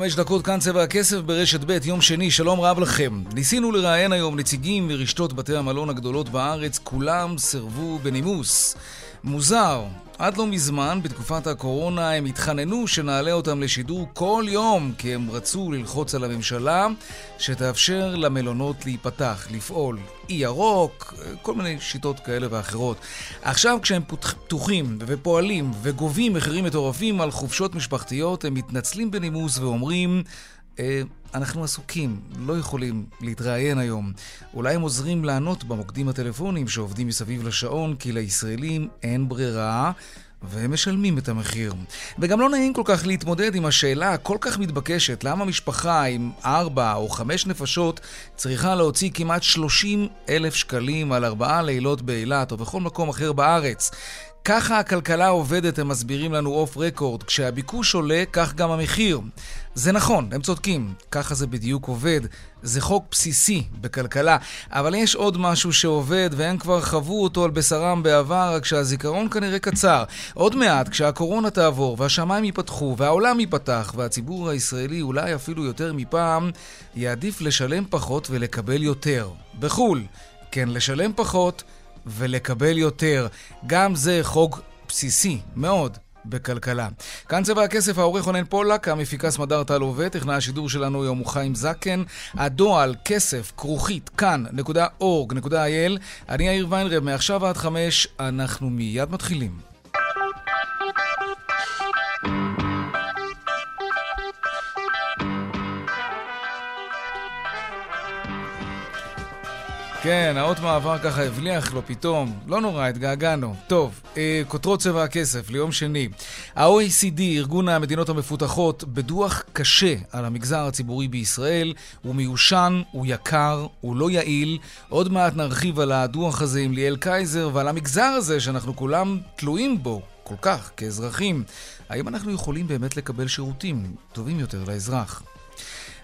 ועוד חמש דקות כאן צבע הכסף ברשת ב', יום שני, שלום רב לכם. ניסינו לראיין היום נציגים מרשתות בתי המלון הגדולות בארץ, כולם סירבו בנימוס. מוזר, עד לא מזמן, בתקופת הקורונה, הם התחננו שנעלה אותם לשידור כל יום, כי הם רצו ללחוץ על הממשלה שתאפשר למלונות להיפתח, לפעול. אי ירוק, כל מיני שיטות כאלה ואחרות. עכשיו, כשהם פתוחים ופועלים וגובים מחירים מטורפים על חופשות משפחתיות, הם מתנצלים בנימוס ואומרים... אנחנו עסוקים, לא יכולים להתראיין היום. אולי הם עוזרים לענות במוקדים הטלפונים שעובדים מסביב לשעון, כי לישראלים אין ברירה. והם משלמים את המחיר. וגם לא נעים כל כך להתמודד עם השאלה הכל כך מתבקשת, למה משפחה עם ארבע או חמש נפשות צריכה להוציא כמעט 30 אלף שקלים על ארבעה לילות באילת או בכל מקום אחר בארץ. ככה הכלכלה עובדת, הם מסבירים לנו אוף רקורד. כשהביקוש עולה, כך גם המחיר. זה נכון, הם צודקים, ככה זה בדיוק עובד. זה חוק בסיסי בכלכלה. אבל יש עוד משהו שעובד, והם כבר חוו אותו על בשרם בעבר, רק שהזיכרון כנראה קצר. עוד מעט, כשהקורונה תעבור, והשמיים ייפתחו, והעולם ייפתח, והציבור הישראלי, אולי אפילו יותר מפעם, יעדיף לשלם פחות ולקבל יותר. בחו"ל, כן, לשלם פחות. ולקבל יותר. גם זה חוק בסיסי מאוד. בכלכלה. כאן צבע הכסף, העורך רונן פולק, המפיקה סמדר טל עובד, טכנאי השידור שלנו היום הוא חיים זקן, הדועל כסף כרוכית כאן.org.il. אני יאיר ויינרב, מעכשיו עד חמש, אנחנו מיד מתחילים. כן, האות מעבר ככה הבליח לו פתאום. לא נורא, התגעגענו. טוב, אה, כותרות צבע הכסף ליום שני. ה-OECD, ארגון המדינות המפותחות, בדוח קשה על המגזר הציבורי בישראל. הוא מיושן, הוא יקר, הוא לא יעיל. עוד מעט נרחיב על הדוח הזה עם ליאל קייזר ועל המגזר הזה שאנחנו כולם תלויים בו כל כך כאזרחים. האם אנחנו יכולים באמת לקבל שירותים טובים יותר לאזרח?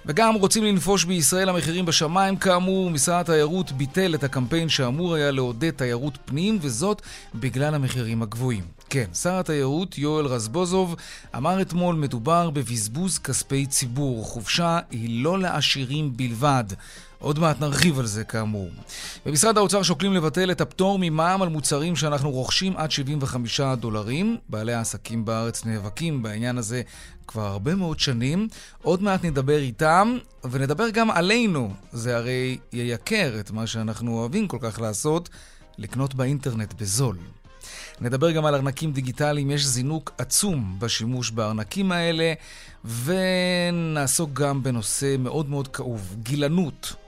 וגם רוצים לנפוש בישראל המחירים בשמיים כאמור, משרד התיירות ביטל את הקמפיין שאמור היה לעודד תיירות פנים, וזאת בגלל המחירים הגבוהים. כן, שר התיירות יואל רזבוזוב אמר אתמול מדובר בבזבוז כספי ציבור. חופשה היא לא לעשירים בלבד. עוד מעט נרחיב על זה כאמור. במשרד האוצר שוקלים לבטל את הפטור ממע"מ על מוצרים שאנחנו רוכשים עד 75 דולרים. בעלי העסקים בארץ נאבקים בעניין הזה כבר הרבה מאוד שנים. עוד מעט נדבר איתם, ונדבר גם עלינו. זה הרי ייקר את מה שאנחנו אוהבים כל כך לעשות, לקנות באינטרנט בזול. נדבר גם על ארנקים דיגיטליים, יש זינוק עצום בשימוש בארנקים האלה, ונעסוק גם בנושא מאוד מאוד כאוב, גילנות.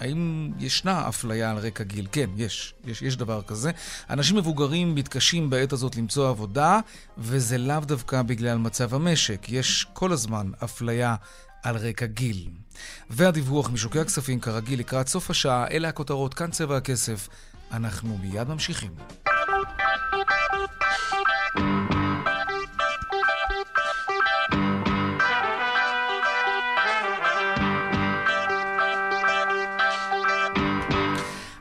האם ישנה אפליה על רקע גיל? כן, יש, יש, יש דבר כזה. אנשים מבוגרים מתקשים בעת הזאת למצוא עבודה, וזה לאו דווקא בגלל מצב המשק. יש כל הזמן אפליה על רקע גיל. והדיווח משוקי הכספים, כרגיל, לקראת סוף השעה, אלה הכותרות, כאן צבע הכסף. אנחנו מיד ממשיכים.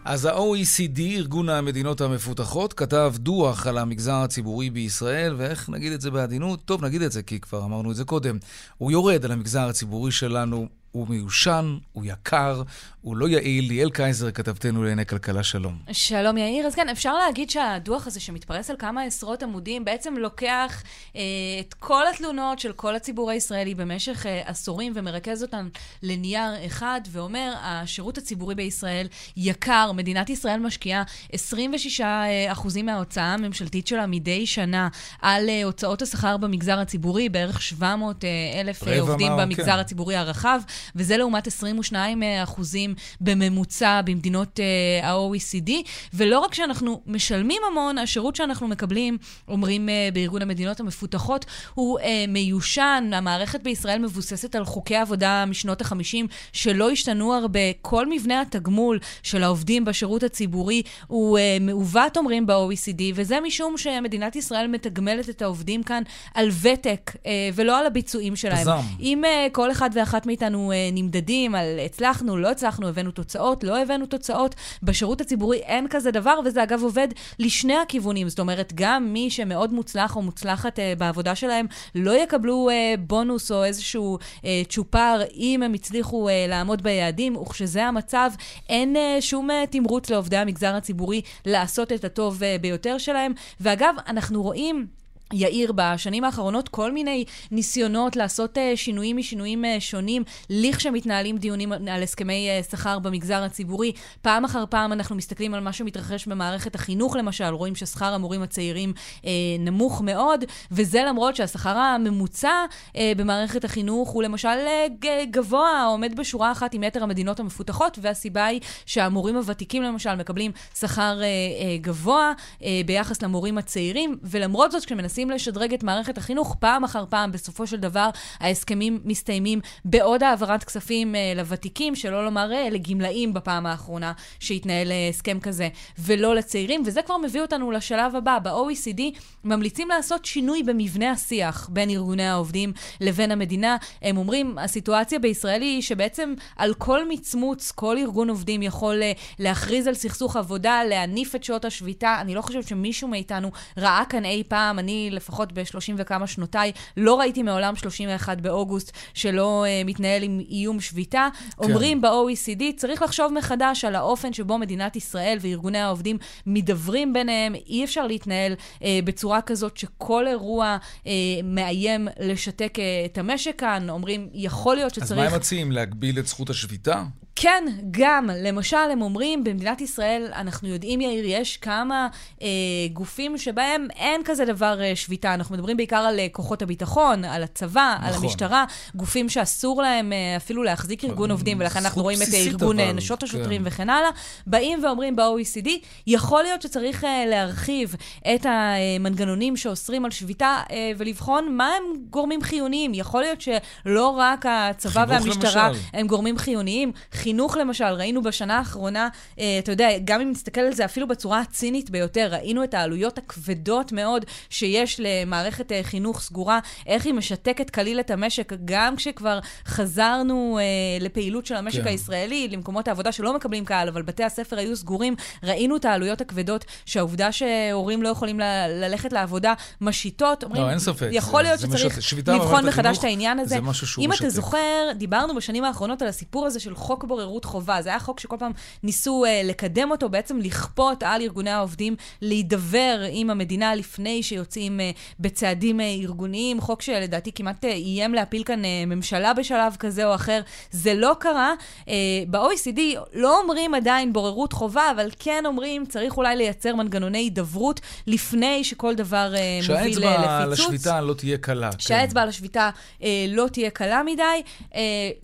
אז ה-OECD, ארגון המדינות המפותחות, כתב דוח על המגזר הציבורי בישראל, ואיך נגיד את זה בעדינות? טוב, נגיד את זה, כי כבר אמרנו את זה קודם. הוא יורד על המגזר הציבורי שלנו הוא מיושן, הוא יקר, הוא לא יעיל. ליאל קייזר, כתבתנו לענייני כלכלה, שלום. שלום יאיר. אז כן, אפשר להגיד שהדוח הזה, שמתפרס על כמה עשרות עמודים, בעצם לוקח אה, את כל התלונות של כל הציבור הישראלי במשך אה, עשורים ומרכז אותן לנייר אחד, ואומר, השירות הציבורי בישראל יקר, מדינת ישראל משקיעה 26 אה, אחוזים מההוצאה הממשלתית שלה מדי שנה על אה, הוצאות השכר במגזר הציבורי, בערך 700 אה, אלף אה, עובדים במגזר כן. הציבורי הרחב. וזה לעומת 22 אחוזים בממוצע במדינות ה-OECD. ולא רק שאנחנו משלמים המון, השירות שאנחנו מקבלים, אומרים בארגון המדינות המפותחות, הוא מיושן. המערכת בישראל מבוססת על חוקי עבודה משנות ה-50 שלא השתנו הרבה. כל מבנה התגמול של העובדים בשירות הציבורי הוא uh, מעוות, אומרים ב-OECD, וזה משום שמדינת ישראל מתגמלת את העובדים כאן על ותק uh, ולא על הביצועים שלהם. זם. אם uh, כל אחד ואחת מאיתנו uh, נמדדים על הצלחנו, לא הצלחנו, הבאנו תוצאות, לא הבאנו תוצאות, בשירות הציבורי אין כזה דבר, וזה אגב עובד לשני הכיוונים. זאת אומרת, גם מי שמאוד מוצלח או מוצלחת uh, בעבודה שלהם, לא יקבלו uh, בונוס או איזשהו uh, צ'ופר אם הם הצליחו uh, לעמוד ביעדים, וכשזה המצב, אין uh, שום uh, תמרוץ לעובדי המגזר הציבורי לעשות את הטוב uh, ביותר שלהם. ואגב, אנחנו רואים... יאיר בשנים האחרונות כל מיני ניסיונות לעשות uh, שינויים משינויים uh, שונים, לכשמתנהלים דיונים על הסכמי uh, שכר במגזר הציבורי. פעם אחר פעם אנחנו מסתכלים על מה שמתרחש במערכת החינוך למשל, רואים ששכר המורים הצעירים uh, נמוך מאוד, וזה למרות שהשכר הממוצע uh, במערכת החינוך הוא למשל uh, גבוה, עומד בשורה אחת עם יתר המדינות המפותחות, והסיבה היא שהמורים הוותיקים למשל מקבלים שכר uh, uh, גבוה uh, ביחס למורים הצעירים, ולמרות זאת כשמנסים מנסים לשדרג את מערכת החינוך, פעם אחר פעם, בסופו של דבר, ההסכמים מסתיימים בעוד העברת כספים uh, לוותיקים, שלא לומר uh, לגמלאים בפעם האחרונה שהתנהל uh, הסכם כזה, ולא לצעירים, וזה כבר מביא אותנו לשלב הבא. ב-OECD ממליצים לעשות שינוי במבנה השיח בין ארגוני העובדים לבין המדינה. הם אומרים, הסיטואציה בישראל היא שבעצם על כל מצמוץ, כל ארגון עובדים יכול uh, להכריז על סכסוך עבודה, להניף את שעות השביתה. אני לא חושבת שמישהו מאיתנו ראה כאן אי פעם, אני לפחות בשלושים וכמה שנותיי, לא ראיתי מעולם 31 באוגוסט שלא uh, מתנהל עם איום שביתה. כן. אומרים ב-OECD, צריך לחשוב מחדש על האופן שבו מדינת ישראל וארגוני העובדים מדברים ביניהם. אי אפשר להתנהל uh, בצורה כזאת שכל אירוע uh, מאיים לשתק uh, את המשק כאן. אומרים, יכול להיות שצריך... אז מה הם מציעים? להגביל את זכות השביתה? כן, גם. למשל, הם אומרים, במדינת ישראל, אנחנו יודעים, יאיר, יש כמה אה, גופים שבהם אין כזה דבר אה, שביתה. אנחנו מדברים בעיקר על אה, כוחות הביטחון, על הצבא, נכון. על המשטרה, גופים שאסור להם אה, אפילו להחזיק ארגון עובדים, ולכן אנחנו רואים את ארגון אבל, נשות השוטרים כן. וכן הלאה. באים ואומרים ב-OECD, יכול להיות שצריך אה, להרחיב את המנגנונים שאוסרים על שביתה אה, ולבחון מה הם גורמים חיוניים. יכול להיות שלא רק הצבא והמשטרה למשל. הם גורמים חיוניים. חינוך למשל, ראינו בשנה האחרונה, אה, אתה יודע, גם אם נסתכל על זה אפילו בצורה הצינית ביותר, ראינו את העלויות הכבדות מאוד שיש למערכת אה, חינוך סגורה, איך היא משתקת כליל את המשק, גם כשכבר חזרנו אה, לפעילות של המשק כן. הישראלי, למקומות העבודה שלא מקבלים קהל, אבל בתי הספר היו סגורים, ראינו את העלויות הכבדות, שהעובדה שהורים לא יכולים ל- ללכת לעבודה משיתות, אומרים, לא, אין ספק. יכול להיות שצריך לבחון מחדש את העניין הזה. זה משהו שהוא אם משתק. אתה זוכר, דיברנו בשנים האחרונות על הסיפור הזה של חוק בוררות חובה. זה היה חוק שכל פעם ניסו uh, לקדם אותו, בעצם לכפות על ארגוני העובדים להידבר עם המדינה לפני שיוצאים uh, בצעדים uh, ארגוניים. חוק שלדעתי כמעט uh, איים להפיל כאן uh, ממשלה בשלב כזה או אחר. זה לא קרה. Uh, ב-OECD לא אומרים עדיין בוררות חובה, אבל כן אומרים, צריך אולי לייצר מנגנוני הידברות לפני שכל דבר uh, מוביל לפיצוץ. שהאצבע על השביתה לא תהיה קלה. כן. שהאצבע על השביתה uh, לא תהיה קלה מדי. Uh,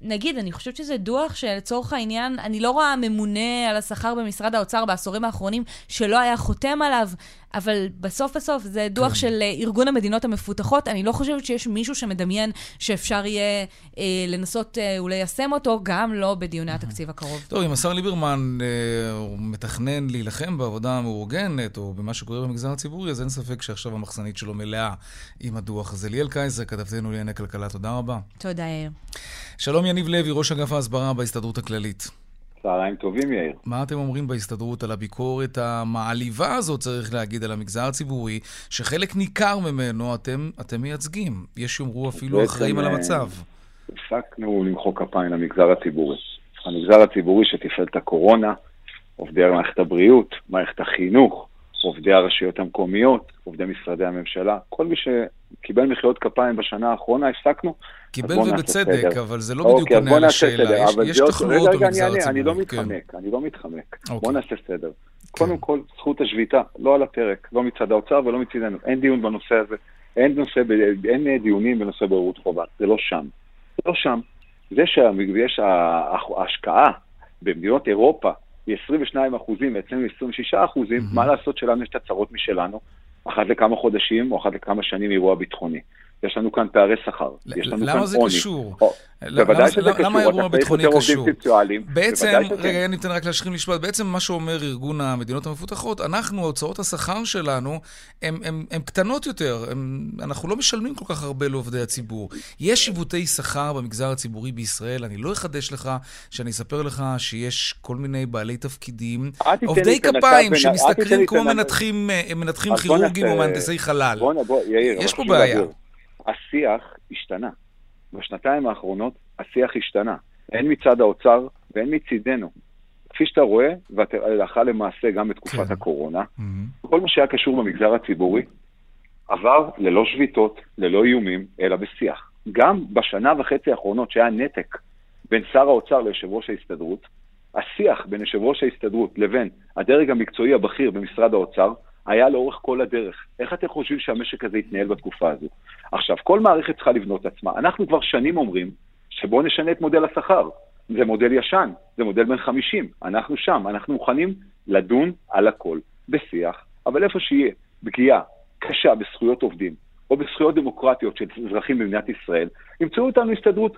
נגיד, אני חושבת שזה דוח שלצורך... לצורך העניין, אני לא רואה ממונה על השכר במשרד האוצר בעשורים האחרונים שלא היה חותם עליו, אבל בסוף בסוף זה דוח כן. של אה, ארגון המדינות המפותחות. אני לא חושבת שיש מישהו שמדמיין שאפשר יהיה אה, לנסות אה, וליישם אותו, גם לא בדיוני התקציב הקרוב. טוב, אם השר ליברמן אה, מתכנן להילחם בעבודה המאורגנת, או במה שקורה במגזר הציבורי, אז אין ספק שעכשיו המחסנית שלו מלאה עם הדוח הזה. ליאל קייזר, כתבתנו לענייני כלכלה, תודה רבה. תודה, יאיר. שלום, יניב לוי, ראש אגף ההסברה בהסתדרות הכללית. צהריים טובים, יאיר. מה אתם אומרים בהסתדרות על הביקורת המעליבה הזאת, צריך להגיד, על המגזר הציבורי, שחלק ניכר ממנו אתם, אתם מייצגים. יש שיאמרו אפילו אחראים על המצב. הפסקנו למחוא כפיים למגזר הציבורי. המגזר הציבורי שתפעל את הקורונה, עובדי מערכת הבריאות, מערכת החינוך, עובדי הרשויות המקומיות, עובדי משרדי הממשלה, כל מי שקיבל מחיאות כפיים בשנה האחרונה, הפסקנו. קיבל ובצדק, אבל זה לא בדיוק אוקיי, עונה על השאלה. יש, יש תחלואות במגזר הציבורי. אני לא כן. מתחמק, אני לא מתחמק. אוקיי. בוא נעשה סדר. כן. קודם כל, זכות השביתה, לא על הפרק, לא מצד האוצר ולא מצדנו. אין דיון בנושא הזה, אין, נושא, אין דיונים בנושא בוררות חובה, זה לא שם. זה לא שם. זה שיש ההשקעה במדינות אירופה היא 22 אחוזים ואצלנו 26 אחוזים, mm-hmm. מה לעשות שלנו יש את הצרות משלנו, אחת לכמה חודשים או אחת לכמה שנים אירוע ביטחוני. יש לנו כאן פערי שכר, יש לנו כאן עוני. למה זה קשור? בוודאי שזה קשור, למה האירוע הביטחוני קשור? בעצם, רגע, אני אתן רק להשחיל משפט, בעצם מה שאומר ארגון המדינות המפותחות, אנחנו, הוצאות השכר שלנו, הן קטנות יותר, אנחנו לא משלמים כל כך הרבה לעובדי הציבור. יש עיוותי שכר במגזר הציבורי בישראל, אני לא אחדש לך, שאני אספר לך שיש כל מיני בעלי תפקידים, עובדי כפיים שמשתכרים כמו מנתחים כירורגיים או מהנדסי חלל. יש פה בעיה. השיח השתנה. בשנתיים האחרונות השיח השתנה. הן מצד האוצר והן מצידנו. כפי שאתה רואה, והלכה למעשה גם בתקופת כן. הקורונה, mm-hmm. כל מה שהיה קשור במגזר הציבורי עבר ללא שביתות, ללא איומים, אלא בשיח. גם בשנה וחצי האחרונות שהיה נתק בין שר האוצר ליושב ראש ההסתדרות, השיח בין יושב ראש ההסתדרות לבין הדרג המקצועי הבכיר במשרד האוצר היה לאורך כל הדרך. איך אתם חושבים שהמשק הזה יתנהל בתקופה הזו? עכשיו, כל מערכת צריכה לבנות עצמה. אנחנו כבר שנים אומרים שבואו נשנה את מודל השכר. זה מודל ישן, זה מודל בן 50. אנחנו שם, אנחנו מוכנים לדון על הכל, בשיח, אבל איפה שיהיה פגיעה קשה בזכויות עובדים, או בזכויות דמוקרטיות של אזרחים במדינת ישראל, ימצאו אותנו הסתדרות,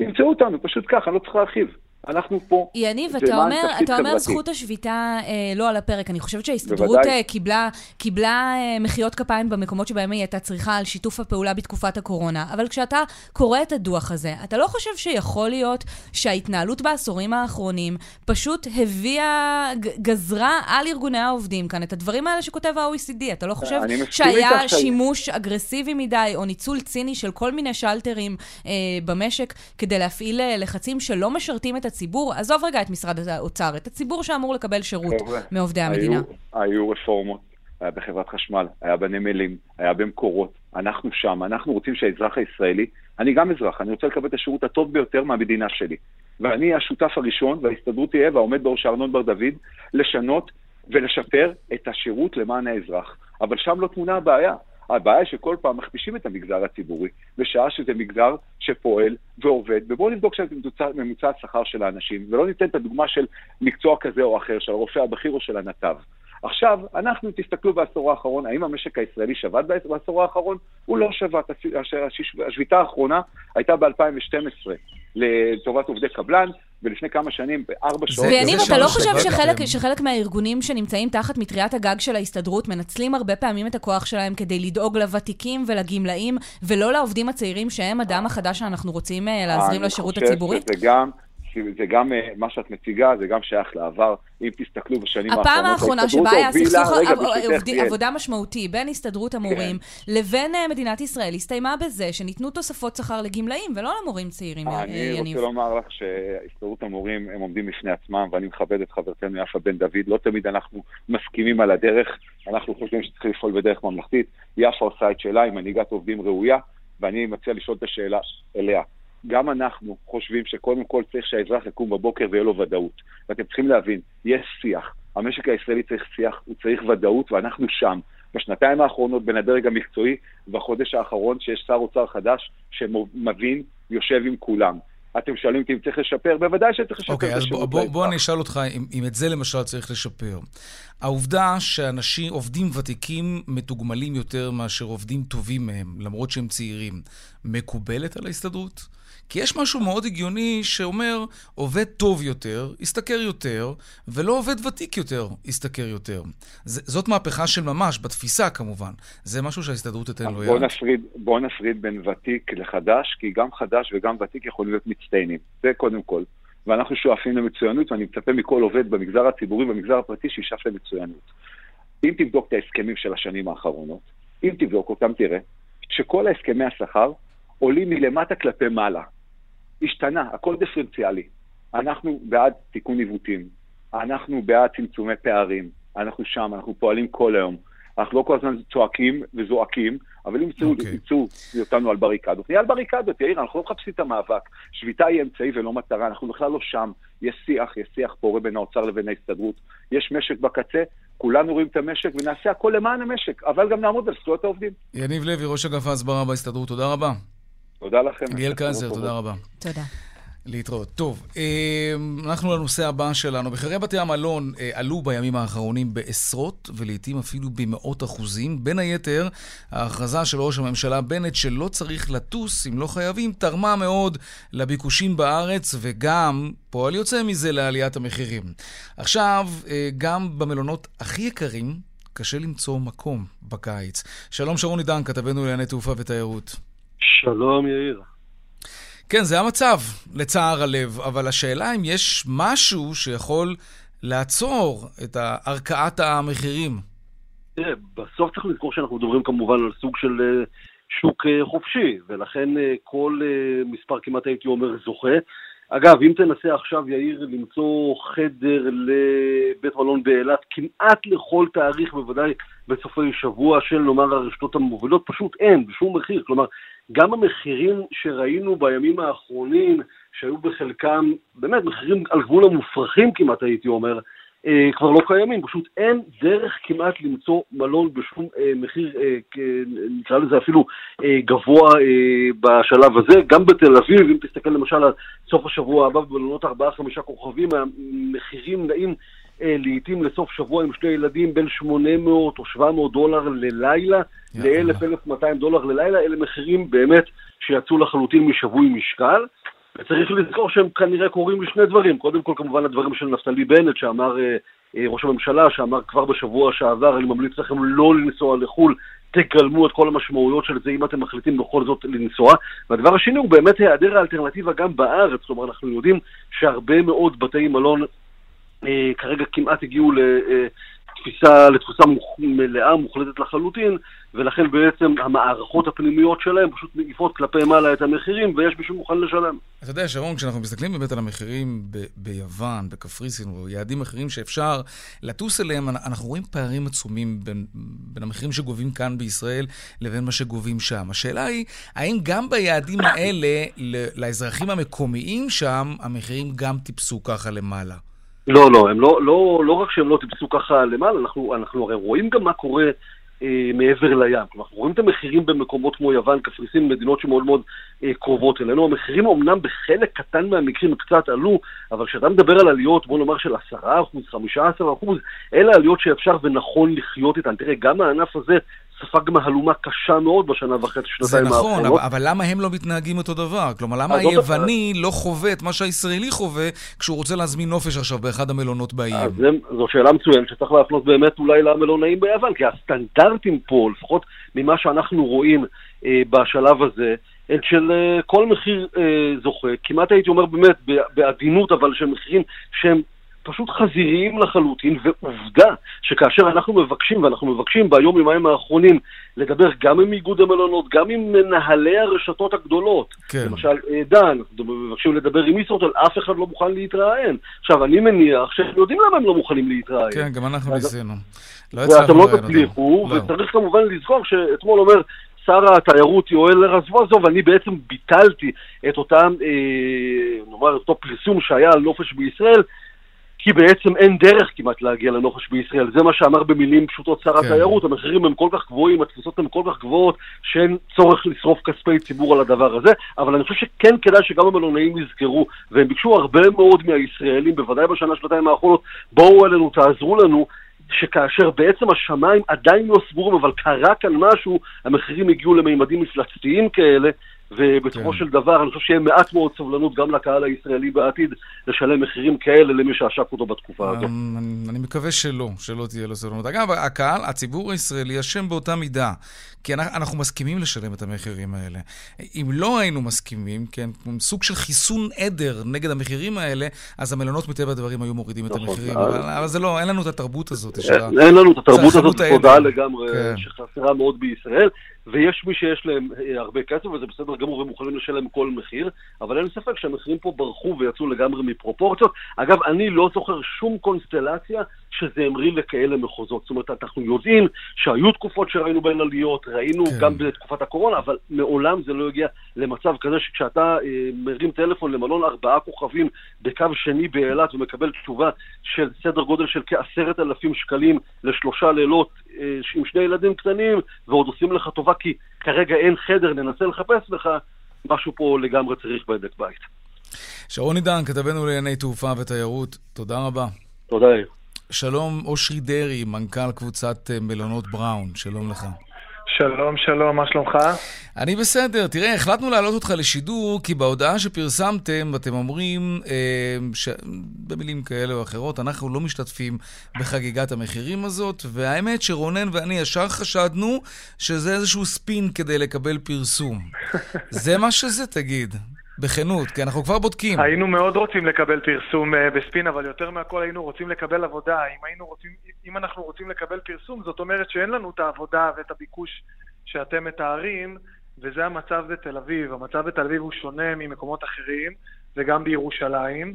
ימצאו אותנו, פשוט ככה, לא צריך להרחיב. אנחנו פה יניב, אתה אומר, אתה אומר זכות השביתה אה, לא על הפרק. אני חושבת שההסתדרות אה, קיבלה, קיבלה אה, מחיאות כפיים במקומות שבהם היא הייתה צריכה על שיתוף הפעולה בתקופת הקורונה. אבל כשאתה קורא את הדוח הזה, אתה לא חושב שיכול להיות שההתנהלות בעשורים האחרונים פשוט הביאה, גזרה על ארגוני העובדים כאן את הדברים האלה שכותב ה-OECD? אתה לא חושב שהיה שימוש אגרסיבי מדי או ניצול ציני של כל מיני שלטרים אה, במשק כדי להפעיל אה, לחצים שלא משרתים את הציבור, עזוב רגע את משרד האוצר, את הציבור שאמור לקבל שירות חבר'ה, מעובדי המדינה. היו, היו רפורמות, היה בחברת חשמל, היה בנמלים, היה במקורות, אנחנו שם, אנחנו רוצים שהאזרח הישראלי, אני גם אזרח, אני רוצה לקבל את השירות הטוב ביותר מהמדינה שלי. ואני השותף הראשון, וההסתדרות תהיה, והעומד בראש ארנון בר דוד, לשנות ולשפר את השירות למען האזרח. אבל שם לא תמונה הבעיה. הבעיה שכל פעם מכפישים את המגזר הציבורי, בשעה שזה מגזר שפועל ועובד, ובואו נבדוק שם את ממוצע השכר של האנשים, ולא ניתן את הדוגמה של מקצוע כזה או אחר, של הרופא הבכיר או של הנתב. עכשיו, אנחנו, תסתכלו בעשור האחרון, האם המשק הישראלי שבת בעשור האחרון? הוא לא שבת. השביתה האחרונה הייתה ב-2012 לטובת עובדי קבלן, ולפני כמה שנים, בארבע שעות... ויניב, אתה לא חושב שחלק, שחלק מהארגונים שנמצאים תחת מטריית הגג של ההסתדרות מנצלים הרבה פעמים את הכוח שלהם כדי לדאוג לוותיקים ולגמלאים, ולא לעובדים הצעירים שהם הדם החדש שאנחנו רוצים אה, להזרים לשירות הציבורי? אני חושב שזה גם... זה גם אה, מה שאת מציגה, זה גם שייך לעבר. אם תסתכלו בשנים האחרונות, הפעם האחרונה שבה היה סכסוך עבודה משמעותי בין הסתדרות המורים כן. לבין אה, מדינת ישראל, הסתיימה בזה שניתנו תוספות שכר לגמלאים ולא למורים צעירים, אה, יניב. אני רוצה לומר לך שהסתדרות המורים, הם עומדים בפני עצמם, ואני מכבד את חברתנו יפה בן דוד. לא תמיד אנחנו מסכימים על הדרך, אנחנו חושבים שצריך לפעול בדרך ממלכתית. יפה עושה את שלה, היא מנהיגת עובדים ראויה, ואני מציע לשאול את השאלה אליה. גם אנחנו חושבים שקודם כל צריך שהאזרח יקום בבוקר ויהיה לו ודאות. ואתם צריכים להבין, יש שיח. המשק הישראלי צריך שיח, הוא צריך ודאות, ואנחנו שם. בשנתיים האחרונות בין הדרג המקצועי, ובחודש האחרון שיש שר אוצר חדש שמבין, יושב עם כולם. אתם שואלים אותי אם צריך לשפר? בוודאי שצריך לשפר אוקיי, אז בוא, בוא, בוא אני אשאל אותך אם, אם את זה למשל צריך לשפר. העובדה שאנשים, עובדים ותיקים מתוגמלים יותר מאשר עובדים טובים מהם, למרות שהם צעירים, מקובלת על ההסתדרות? כי יש משהו מאוד הגיוני שאומר, עובד טוב יותר, ישתכר יותר, ולא עובד ותיק יותר, ישתכר יותר. ז- זאת מהפכה של ממש, בתפיסה כמובן. זה משהו שההסתדרות תיתן לו יד. נפריד, בוא נפריד בין ותיק לחדש, כי גם חדש וגם ותיק יכולים להיות מצטיינים. זה קודם כל. ואנחנו שואפים למצוינות, ואני מצפה מכל עובד במגזר הציבורי ובמגזר הפרטי שישאף למצוינות. אם תבדוק את ההסכמים של השנים האחרונות, אם תבדוק אותם, תראה שכל הסכמי השכר עולים מלמטה כלפי מעלה. השתנה, הכל דיפרנציאלי. אנחנו בעד תיקון עיוותים, אנחנו בעד צמצומי פערים, אנחנו שם, אנחנו פועלים כל היום. אנחנו לא כל הזמן צועקים וזועקים, אבל אם ימצאו okay. אוקיי. אותנו על בריקדות, נהיה על בריקדות, יאיר, אנחנו לא מחפשים את המאבק. שביתה היא אמצעי ולא מטרה, אנחנו בכלל לא שם. יש שיח, יש שיח פורה בין האוצר לבין ההסתדרות. יש משק בקצה, כולנו רואים את המשק ונעשה הכל למען המשק, אבל גם נעמוד על זכויות העובדים. יניב לוי, ראש אגף ההסברה בהסתדרות, תודה רבה. תודה לכם. ליאל קייזר, תודה רבה. תודה. להתראות. טוב, אה, אנחנו לנושא הבא שלנו. מחירי בתי המלון אה, עלו בימים האחרונים בעשרות ולעיתים אפילו במאות אחוזים. בין היתר, ההכרזה של ראש הממשלה בנט שלא צריך לטוס אם לא חייבים, תרמה מאוד לביקושים בארץ וגם, פועל יוצא מזה, לעליית המחירים. עכשיו, אה, גם במלונות הכי יקרים, קשה למצוא מקום בקיץ. שלום שרון עידן, כתבנו לענייני תעופה ותיירות. שלום יאיר. כן, זה המצב, לצער הלב, אבל השאלה אם יש משהו שיכול לעצור את ערכאת המחירים. תראה, בסוף צריך לזכור שאנחנו מדברים כמובן על סוג של אה, שוק אה, חופשי, ולכן אה, כל מספר כמעט הייתי אומר זוכה. אגב, אם תנסה עכשיו, יאיר, למצוא חדר לבית מלון באילת כמעט לכל תאריך, בוודאי בסופי שבוע של נאמר הרשתות המובילות, פשוט אין, בשום מחיר. כלומר, גם המחירים שראינו בימים האחרונים, שהיו בחלקם באמת מחירים על גבול המופרכים כמעט הייתי אומר, אה, כבר לא קיימים, פשוט אין דרך כמעט למצוא מלון בשום אה, מחיר, אה, נקרא לזה אפילו אה, גבוה אה, בשלב הזה. גם בתל אביב, אם תסתכל למשל על סוף השבוע הבא במלונות 4-5 כוכבים, המחירים נעים אה, לעיתים לסוף שבוע עם שני ילדים בין 800 או 700 דולר ללילה ל-1,000-1,200 דולר ללילה, אלה מחירים באמת שיצאו לחלוטין משבוי משקל. וצריך לזכור שהם כנראה קורים לשני דברים. קודם כל, כמובן, הדברים של נפתלי בנט, שאמר אה, אה, ראש הממשלה, שאמר כבר בשבוע שעבר, אני ממליץ לכם לא לנסוע לחו"ל, תגלמו את כל המשמעויות של זה אם אתם מחליטים בכל זאת לנסוע. והדבר השני הוא באמת היעדר האלטרנטיבה גם בארץ. כלומר, אנחנו יודעים שהרבה מאוד בתי מלון כרגע כמעט הגיעו לתפיסה, לתפוסה מלאה, מוחלטת לחלוטין, ולכן בעצם המערכות הפנימיות שלהם פשוט מעיפות כלפי מעלה את המחירים, ויש מישהו מוכן לשלם. אתה יודע, שרון, כשאנחנו מסתכלים באמת על המחירים ב- ביוון, בקפריסין, או יעדים אחרים שאפשר לטוס אליהם, אנחנו רואים פערים עצומים בין, בין המחירים שגובים כאן בישראל לבין מה שגובים שם. השאלה היא, האם גם ביעדים האלה, לאזרחים המקומיים שם, המחירים גם טיפסו ככה למעלה? לא, לא, הם לא, לא, לא רק שהם לא טיפסו ככה למעלה, אנחנו, אנחנו הרי רואים גם מה קורה אה, מעבר לים. כלומר, אנחנו רואים את המחירים במקומות כמו יוון, קפריסין, מדינות שמאוד מאוד אה, קרובות אלינו. המחירים אמנם בחלק קטן מהמקרים קצת עלו, אבל כשאתה מדבר על עליות, בוא נאמר של 10%, 15%, אלה עליות שאפשר ונכון לחיות איתן. תראה, גם הענף הזה ספג מהלומה קשה מאוד בשנה וחצי, שנתיים האחרונות. זה נכון, אבל, אבל למה הם לא מתנהגים אותו דבר? כלומר, למה היווני לא חווה את מה שהישראלי חווה כשהוא רוצה להזמין נופש עכשיו באחד המלונות באיים? אז זה, זו שאלה מצוינת שצריך להפנות באמת אולי למלונאים ביוון, כי הסטנדרטים פה, לפחות ממה שאנחנו רואים אה, בשלב הזה, הם של אה, כל מחיר אה, זוכה, כמעט הייתי אומר באמת בעדינות, אבל של מחירים שהם פשוט חזיריים לחלוטין, ועובדה שכאשר אנחנו מבקשים, ואנחנו מבקשים ביום יומיים האחרונים לדבר גם עם איגוד המלונות, גם עם מנהלי הרשתות הגדולות, כן. למשל אה, דן, מבקשים לדבר עם ישרוטל, אף אחד לא מוכן להתראיין. עכשיו, אני מניח שהם יודעים למה הם לא מוכנים להתראיין. כן, גם אנחנו ניסינו. לא ואתם לא תצליחו, לא. וצריך כמובן לזכור שאתמול אומר שר התיירות יואל רזבוזוב, אני בעצם ביטלתי את אותם, אה, נאמר, אותו פרסום שהיה על נופש בישראל, כי בעצם אין דרך כמעט להגיע לנופש בישראל. זה מה שאמר במילים פשוטות שר כן. התיירות, המחירים הם כל כך גבוהים, התפיסות הן כל כך גבוהות, שאין צורך לשרוף כספי ציבור על הדבר הזה, אבל אני חושב שכן כדאי שגם המלונאים יזכרו, והם ביקשו הרבה מאוד מהישראלים, בוודאי בשנה, שנתיים האחרונות, בואו אלינו, תעזרו לנו, שכאשר בעצם השמיים עדיין לא סגורים, אבל קרה כאן משהו, המחירים הגיעו למימדים מפלצתיים כאלה, ובסופו כן. של דבר אני חושב שיהיה מעט מאוד סובלנות גם לקהל הישראלי בעתיד לשלם מחירים כאלה למי שעשק אותו בתקופה הזאת. אמ, אני, אני מקווה שלא, שלא תהיה לו סובלנות. אגב, הקהל, הציבור הישראלי אשם באותה מידה, כי אנחנו, אנחנו מסכימים לשלם את המחירים האלה. אם לא היינו מסכימים, כן, סוג של חיסון עדר נגד המחירים האלה, אז המלונות מטבע הדברים היו מורידים את נכון, המחירים. אבל, אבל זה לא, אין לנו את התרבות הזאת. אין לנו את התרבות הזאת, תודה לגמרי, כן. שחסרה מאוד בישראל. ויש מי שיש להם אה, הרבה כסף, וזה בסדר גמור, והם מוכנים לשלם כל מחיר, אבל אין ספק שהמחירים פה ברחו ויצאו לגמרי מפרופורציות. אגב, אני לא זוכר שום קונסטלציה שזה המריא לכאלה מחוזות. זאת אומרת, אנחנו יודעים שהיו תקופות שראינו בהן עליות, ראינו כן. גם בתקופת הקורונה, אבל מעולם זה לא הגיע למצב כזה שכשאתה אה, מרים טלפון למלון ארבעה כוכבים בקו שני באילת ומקבל תשובה של סדר גודל של כעשרת אלפים שקלים לשלושה לילות עם שני ילדים קטנים, ועוד עושים לך טובה כי כרגע אין חדר, ננסה לחפש לך, משהו פה לגמרי צריך בדק בית. שרון עידן, כתבנו לענייני תעופה ותיירות, תודה רבה. תודה. שלום, אושרי דרעי, מנכ"ל קבוצת אה, מלונות בראון, שלום לך. שלום, שלום, מה שלומך? אני בסדר. תראה, החלטנו להעלות אותך לשידור, כי בהודעה שפרסמתם, אתם אומרים, אה, ש... במילים כאלה או אחרות, אנחנו לא משתתפים בחגיגת המחירים הזאת, והאמת שרונן ואני ישר חשדנו שזה איזשהו ספין כדי לקבל פרסום. זה מה שזה, תגיד. בכנות, כי אנחנו כבר בודקים. היינו מאוד רוצים לקבל פרסום uh, בספין, אבל יותר מהכל היינו רוצים לקבל עבודה. אם, רוצים, אם אנחנו רוצים לקבל פרסום, זאת אומרת שאין לנו את העבודה ואת הביקוש שאתם מתארים, וזה המצב בתל אביב. המצב בתל אביב הוא שונה ממקומות אחרים, וגם בירושלים.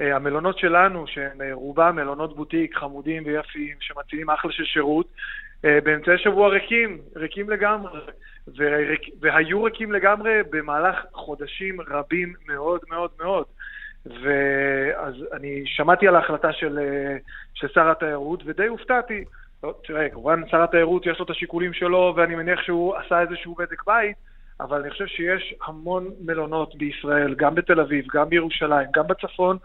Uh, המלונות שלנו, שהם uh, רובם מלונות בוטיק חמודים ויפים, שמציעים אחלה של שירות, באמצעי שבוע ריקים, ריקים לגמרי. והיו ריקים לגמרי במהלך חודשים רבים מאוד מאוד מאוד. ואז אני שמעתי על ההחלטה של, של שר התיירות ודי הופתעתי. לא, תראה, כמובן שר התיירות יש לו את השיקולים שלו ואני מניח שהוא עשה איזשהו בדק בית, אבל אני חושב שיש המון מלונות בישראל, גם בתל אביב, גם בירושלים, גם בצפון,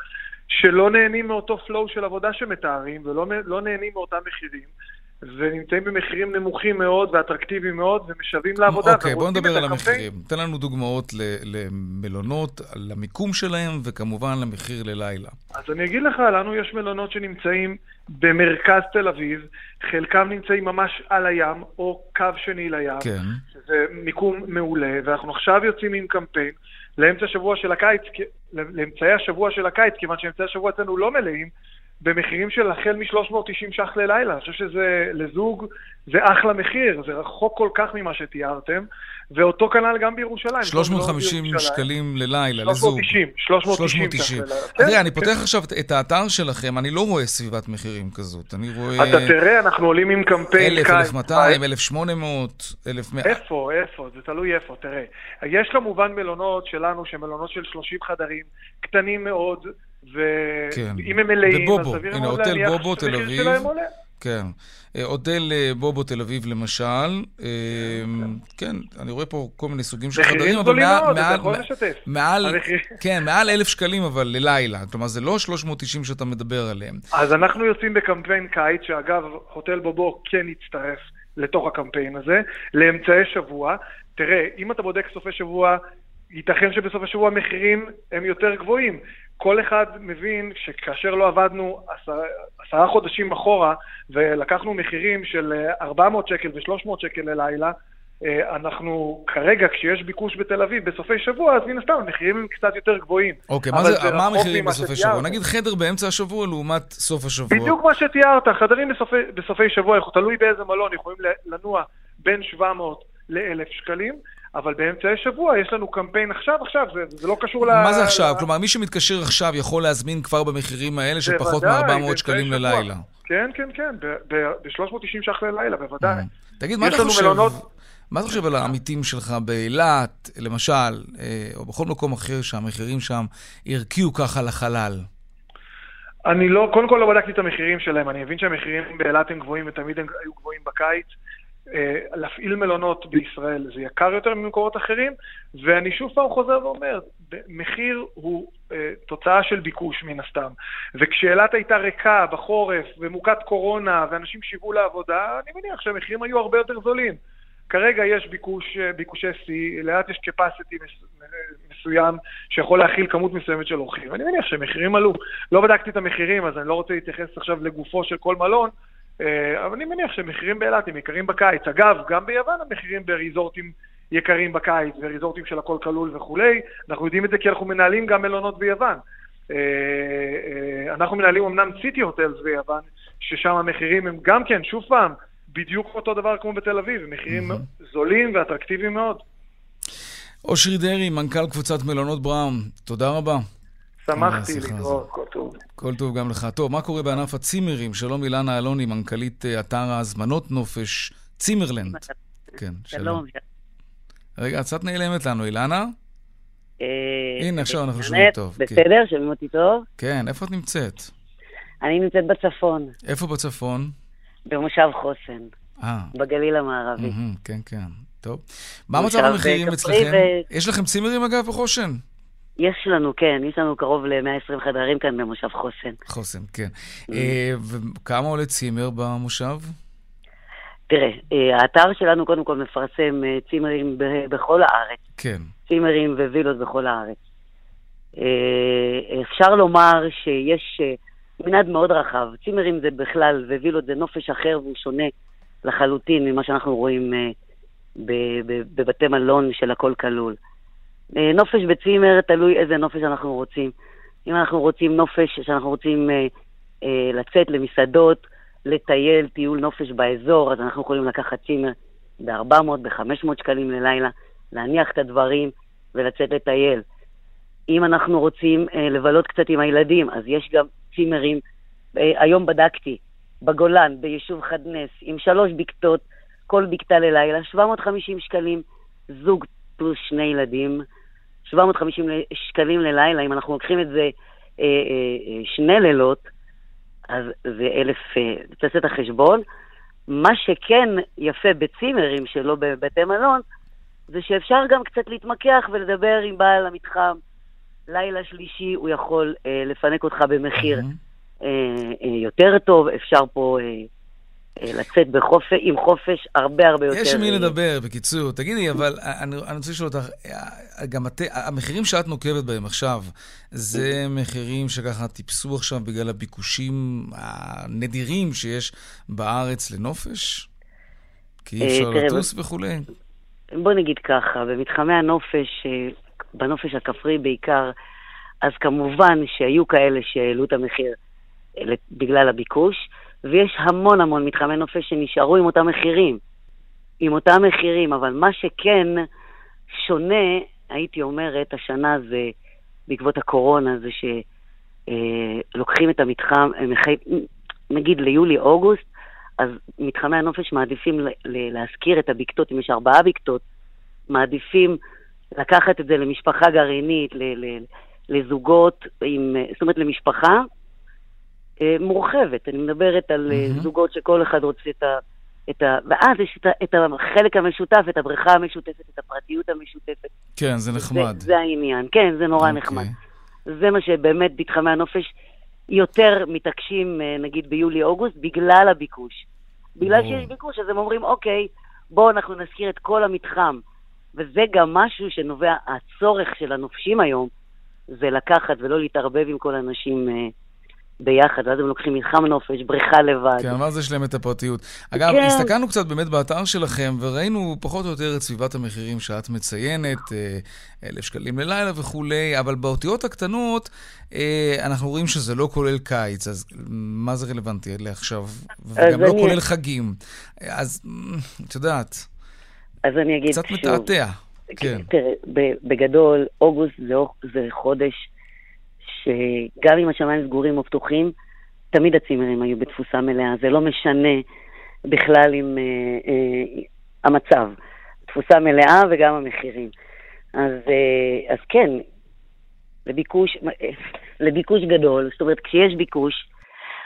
שלא נהנים מאותו פלואו של עבודה שמתארים ולא לא נהנים מאותם מחירים. ונמצאים במחירים נמוכים מאוד ואטרקטיביים מאוד ומשווים לעבודה. אוקיי, בוא נדבר על המחירים. תן לנו דוגמאות למלונות, על המיקום שלהם וכמובן למחיר ללילה. אז אני אגיד לך, לנו יש מלונות שנמצאים במרכז תל אביב, חלקם נמצאים ממש על הים או קו שני לים, כן. שזה מיקום מעולה, ואנחנו עכשיו יוצאים עם קמפיין לאמצע השבוע של הקיץ, לאמצעי השבוע של הקיץ, כיוון שאמצעי השבוע אצלנו לא מלאים. במחירים של החל מ-390 ש"ח ללילה. אני חושב שזה, לזוג, זה אחלה מחיר, זה רחוק כל כך ממה שתיארתם, ואותו כנ"ל גם בירושלים. 350 לא שקלים ללילה, לזוג. 390, 390. תראה, אני כן. פותח עכשיו את האתר שלכם, אני לא רואה סביבת מחירים כזאת. אני רואה... אתה תראה, אנחנו עולים עם קמפיין 1,000, 1,200, 1,800, 1,100. איפה, איפה? זה תלוי איפה, תראה. יש כמובן מלונות שלנו, שהם מלונות של 30 חדרים, קטנים מאוד, ואם כן. הם מלאים, אז סביר מאוד להניח שהמחיר שלהם עולה. כן. אה, הוטל אה, בובו תל אביב למשל, אה, כן, אני רואה פה כל מיני סוגים של חדרים, אבל מעל, מעל, מעל, כן, מעל אלף שקלים אבל ללילה, כלומר זה לא 390 שאתה מדבר עליהם. אז אנחנו יוצאים בקמפיין קיץ, שאגב, הוטל בובו כן יצטרף לתוך הקמפיין הזה, לאמצעי שבוע. תראה, אם אתה בודק סופי שבוע, ייתכן שבסוף השבוע המחירים הם יותר גבוהים. כל אחד מבין שכאשר לא עבדנו עשרה, עשרה חודשים אחורה ולקחנו מחירים של 400 שקל ו-300 שקל ללילה, אה, אנחנו כרגע, כשיש ביקוש בתל אביב בסופי שבוע, אז מן הסתם המחירים הם קצת יותר גבוהים. אוקיי, מה, זה, מה המחירים בסופי שבוע? נגיד חדר באמצע השבוע לעומת סוף השבוע. בדיוק מה שתיארת, חדרים בסופי, בסופי שבוע, תלוי באיזה מלון, יכולים לנוע בין 700 ל-1,000 שקלים. אבל באמצעי שבוע יש לנו קמפיין עכשיו, עכשיו, זה, זה לא קשור ל... מה זה עכשיו? ל... כלומר, מי שמתקשר עכשיו יכול להזמין כבר במחירים האלה של פחות מ-400 שקלים שבוע. ללילה. כן, כן, כן, ב-390 ש"ח ללילה, בוודאי. Mm. תגיד, מה אתה חושב... מלונות... מה אתה חושב על העמיתים שלך באילת, למשל, אה, או בכל מקום אחר שהמחירים שם הרקיעו ככה לחלל? אני לא, קודם כל לא בדקתי את המחירים שלהם, אני מבין שהמחירים באילת הם גבוהים ותמיד הם היו גבוהים בקיץ. אה, להפעיל מלונות בישראל זה יקר יותר ממקורות אחרים, ואני שוב פעם חוזר ואומר, מחיר הוא אה, תוצאה של ביקוש מן הסתם. וכשאילת הייתה ריקה בחורף ומוכת קורונה ואנשים שיוו לעבודה, אני מניח שהמחירים היו הרבה יותר זולים. כרגע יש ביקוש, אה, ביקושי שיא, לאט יש capacity מסוים שיכול להכיל כמות מסוימת של אורחים. אני מניח שהמחירים עלו. לא בדקתי את המחירים, אז אני לא רוצה להתייחס עכשיו לגופו של כל מלון, אבל אני מניח שמחירים באילת הם יקרים בקיץ. אגב, גם ביוון המחירים בריזורטים יקרים בקיץ, וריזורטים של הכל כלול וכולי. אנחנו יודעים את זה כי אנחנו מנהלים גם מלונות ביוון. אה, אה, אנחנו מנהלים אמנם סיטי הוטלס ביוון, ששם המחירים הם גם כן, שוב פעם, בדיוק אותו דבר כמו בתל אביב, מחירים. זולים ואטרקטיביים מאוד. אושרי דרעי, מנכ"ל קבוצת מלונות בראון, תודה רבה. שמחתי לקרוא, כל טוב. כל טוב גם לך. טוב, מה קורה בענף הצימרים? שלום אילנה אלוני, מנכ"לית אה, אתר ההזמנות נופש צימרלנד. כן, שלום. רגע, קצת נעלמת לנו, אילנה? אה, הנה, עכשיו אנחנו שומעים טוב. כן. בסדר? שומעים אותי טוב? כן, איפה את נמצאת? אני נמצאת בצפון. איפה בצפון? במושב חוסן. אה. בגליל המערבי. כן, כן. טוב. מה מצב המחירים אצלכם? יש לכם צימרים, אגב, בחושן? יש לנו, כן, יש לנו קרוב ל-120 חדרים כאן במושב חוסן. חוסן, כן. אה, וכמה עולה צימר במושב? תראה, אה, האתר שלנו קודם כל מפרסם אה, צימרים בכל הארץ. כן. צימרים ווילות בכל הארץ. אפשר לומר שיש מנעד מאוד רחב. צימרים זה בכלל, ווילות זה נופש אחר והוא שונה לחלוטין ממה שאנחנו רואים בבתי מלון של הכל כלול. אה, נופש בצימר תלוי איזה נופש אנחנו רוצים. אם אנחנו רוצים נופש, שאנחנו רוצים אה, אה, לצאת למסעדות, לטייל, טיול נופש באזור, אז אנחנו יכולים לקחת צימר ב-400, ב-500 שקלים ללילה, להניח את הדברים ולצאת לטייל. אם אנחנו רוצים אה, לבלות קצת עם הילדים, אז יש גם צימרים, אה, היום בדקתי, בגולן, ביישוב חדנס, עם שלוש בקתות, כל בקתה ללילה, 750 שקלים, זוג פלוס שני ילדים, 750 שקלים ללילה, אם אנחנו לוקחים את זה אה, אה, אה, שני לילות, אז זה אלף, אה, תעשה את החשבון. מה שכן יפה בצימרים שלא בבתי מלון, זה שאפשר גם קצת להתמקח ולדבר עם בעל המתחם. לילה שלישי הוא יכול אה, לפנק אותך במחיר mm-hmm. אה, אה, יותר טוב, אפשר פה אה, אה, לצאת בחופש, עם חופש הרבה הרבה יותר... יש עם מי לדבר, בקיצור. תגידי, אבל אני, אני רוצה לשאול אותך, אה, גם את, המחירים שאת נוקבת בהם עכשיו, זה מחירים שככה טיפסו עכשיו בגלל הביקושים הנדירים שיש בארץ לנופש? כי אי אפשר לטוס וכולי? בוא נגיד ככה, במתחמי הנופש, בנופש הכפרי בעיקר, אז כמובן שהיו כאלה שהעלו את המחיר בגלל הביקוש. ויש המון המון מתחמי נופש שנשארו עם אותם מחירים. עם אותם מחירים, אבל מה שכן שונה, הייתי אומרת, השנה זה, בעקבות הקורונה, זה שלוקחים אה, את המתחם, נגיד ליולי-אוגוסט, אז מתחמי הנופש מעדיפים להשכיר את הבקתות, אם יש ארבעה בקתות, מעדיפים לקחת את זה למשפחה גרעינית, לזוגות, עם, זאת אומרת למשפחה אה, מורחבת. אני מדברת על mm-hmm. זוגות שכל אחד רוצה את ה... את ה... ואז יש את, ה... את החלק המשותף, את הבריכה המשותפת, את הפרטיות המשותפת. כן, זה נחמד. זה, זה העניין, כן, זה נורא okay. אוקיי. נחמד. זה מה שבאמת מתחמי הנופש יותר מתעקשים, אה, נגיד ביולי-אוגוסט, בגלל הביקוש. בגלל בוא. שיש ביקוש, אז הם אומרים, אוקיי, בואו אנחנו נזכיר את כל המתחם. וזה גם משהו שנובע, הצורך של הנופשים היום, זה לקחת ולא להתערבב עם כל האנשים ביחד, ואז הם לוקחים מתחם נופש, בריכה לבד. כן, ואז יש להם את הפרטיות. אגב, כן. הסתכלנו קצת באמת באתר שלכם, וראינו פחות או יותר את סביבת המחירים שאת מציינת, אה, אלף שקלים ללילה וכולי, אבל באותיות הקטנות אה, אנחנו רואים שזה לא כולל קיץ, אז מה זה רלוונטי לעכשיו? וגם לא אני... כולל חגים. אז את יודעת, אז אני אגיד קצת שוב. קצת מתעתע. כן. תראה, בגדול, אוגוסט זה, זה חודש שגם אם השמיים סגורים או פתוחים, תמיד הצימרים היו בתפוסה מלאה. זה לא משנה בכלל עם אה, אה, המצב. תפוסה מלאה וגם המחירים. אז, אה, אז כן, לביקוש, לביקוש גדול, זאת אומרת, כשיש ביקוש,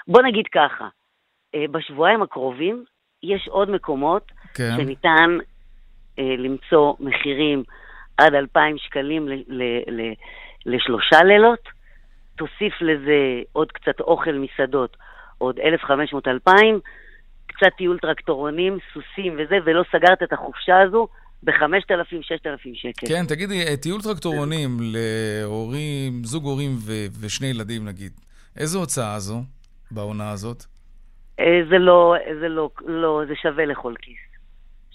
בוא נגיד ככה, אה, בשבועיים הקרובים יש עוד מקומות כן. שניתן אה, למצוא מחירים עד 2,000 שקלים ל, ל, ל, לשלושה לילות, תוסיף לזה עוד קצת אוכל מסעדות, עוד 1,500-2,000, קצת טיול טרקטורונים, סוסים וזה, ולא סגרת את החופשה הזו ב-5,000-6,000 שקל. כן, תגידי, אה, טיול טרקטורונים להורים, זוג הורים ו- ושני ילדים נגיד, איזו הוצאה זו בעונה הזאת? אה, זה לא, זה לא, לא, זה שווה לכל כיס.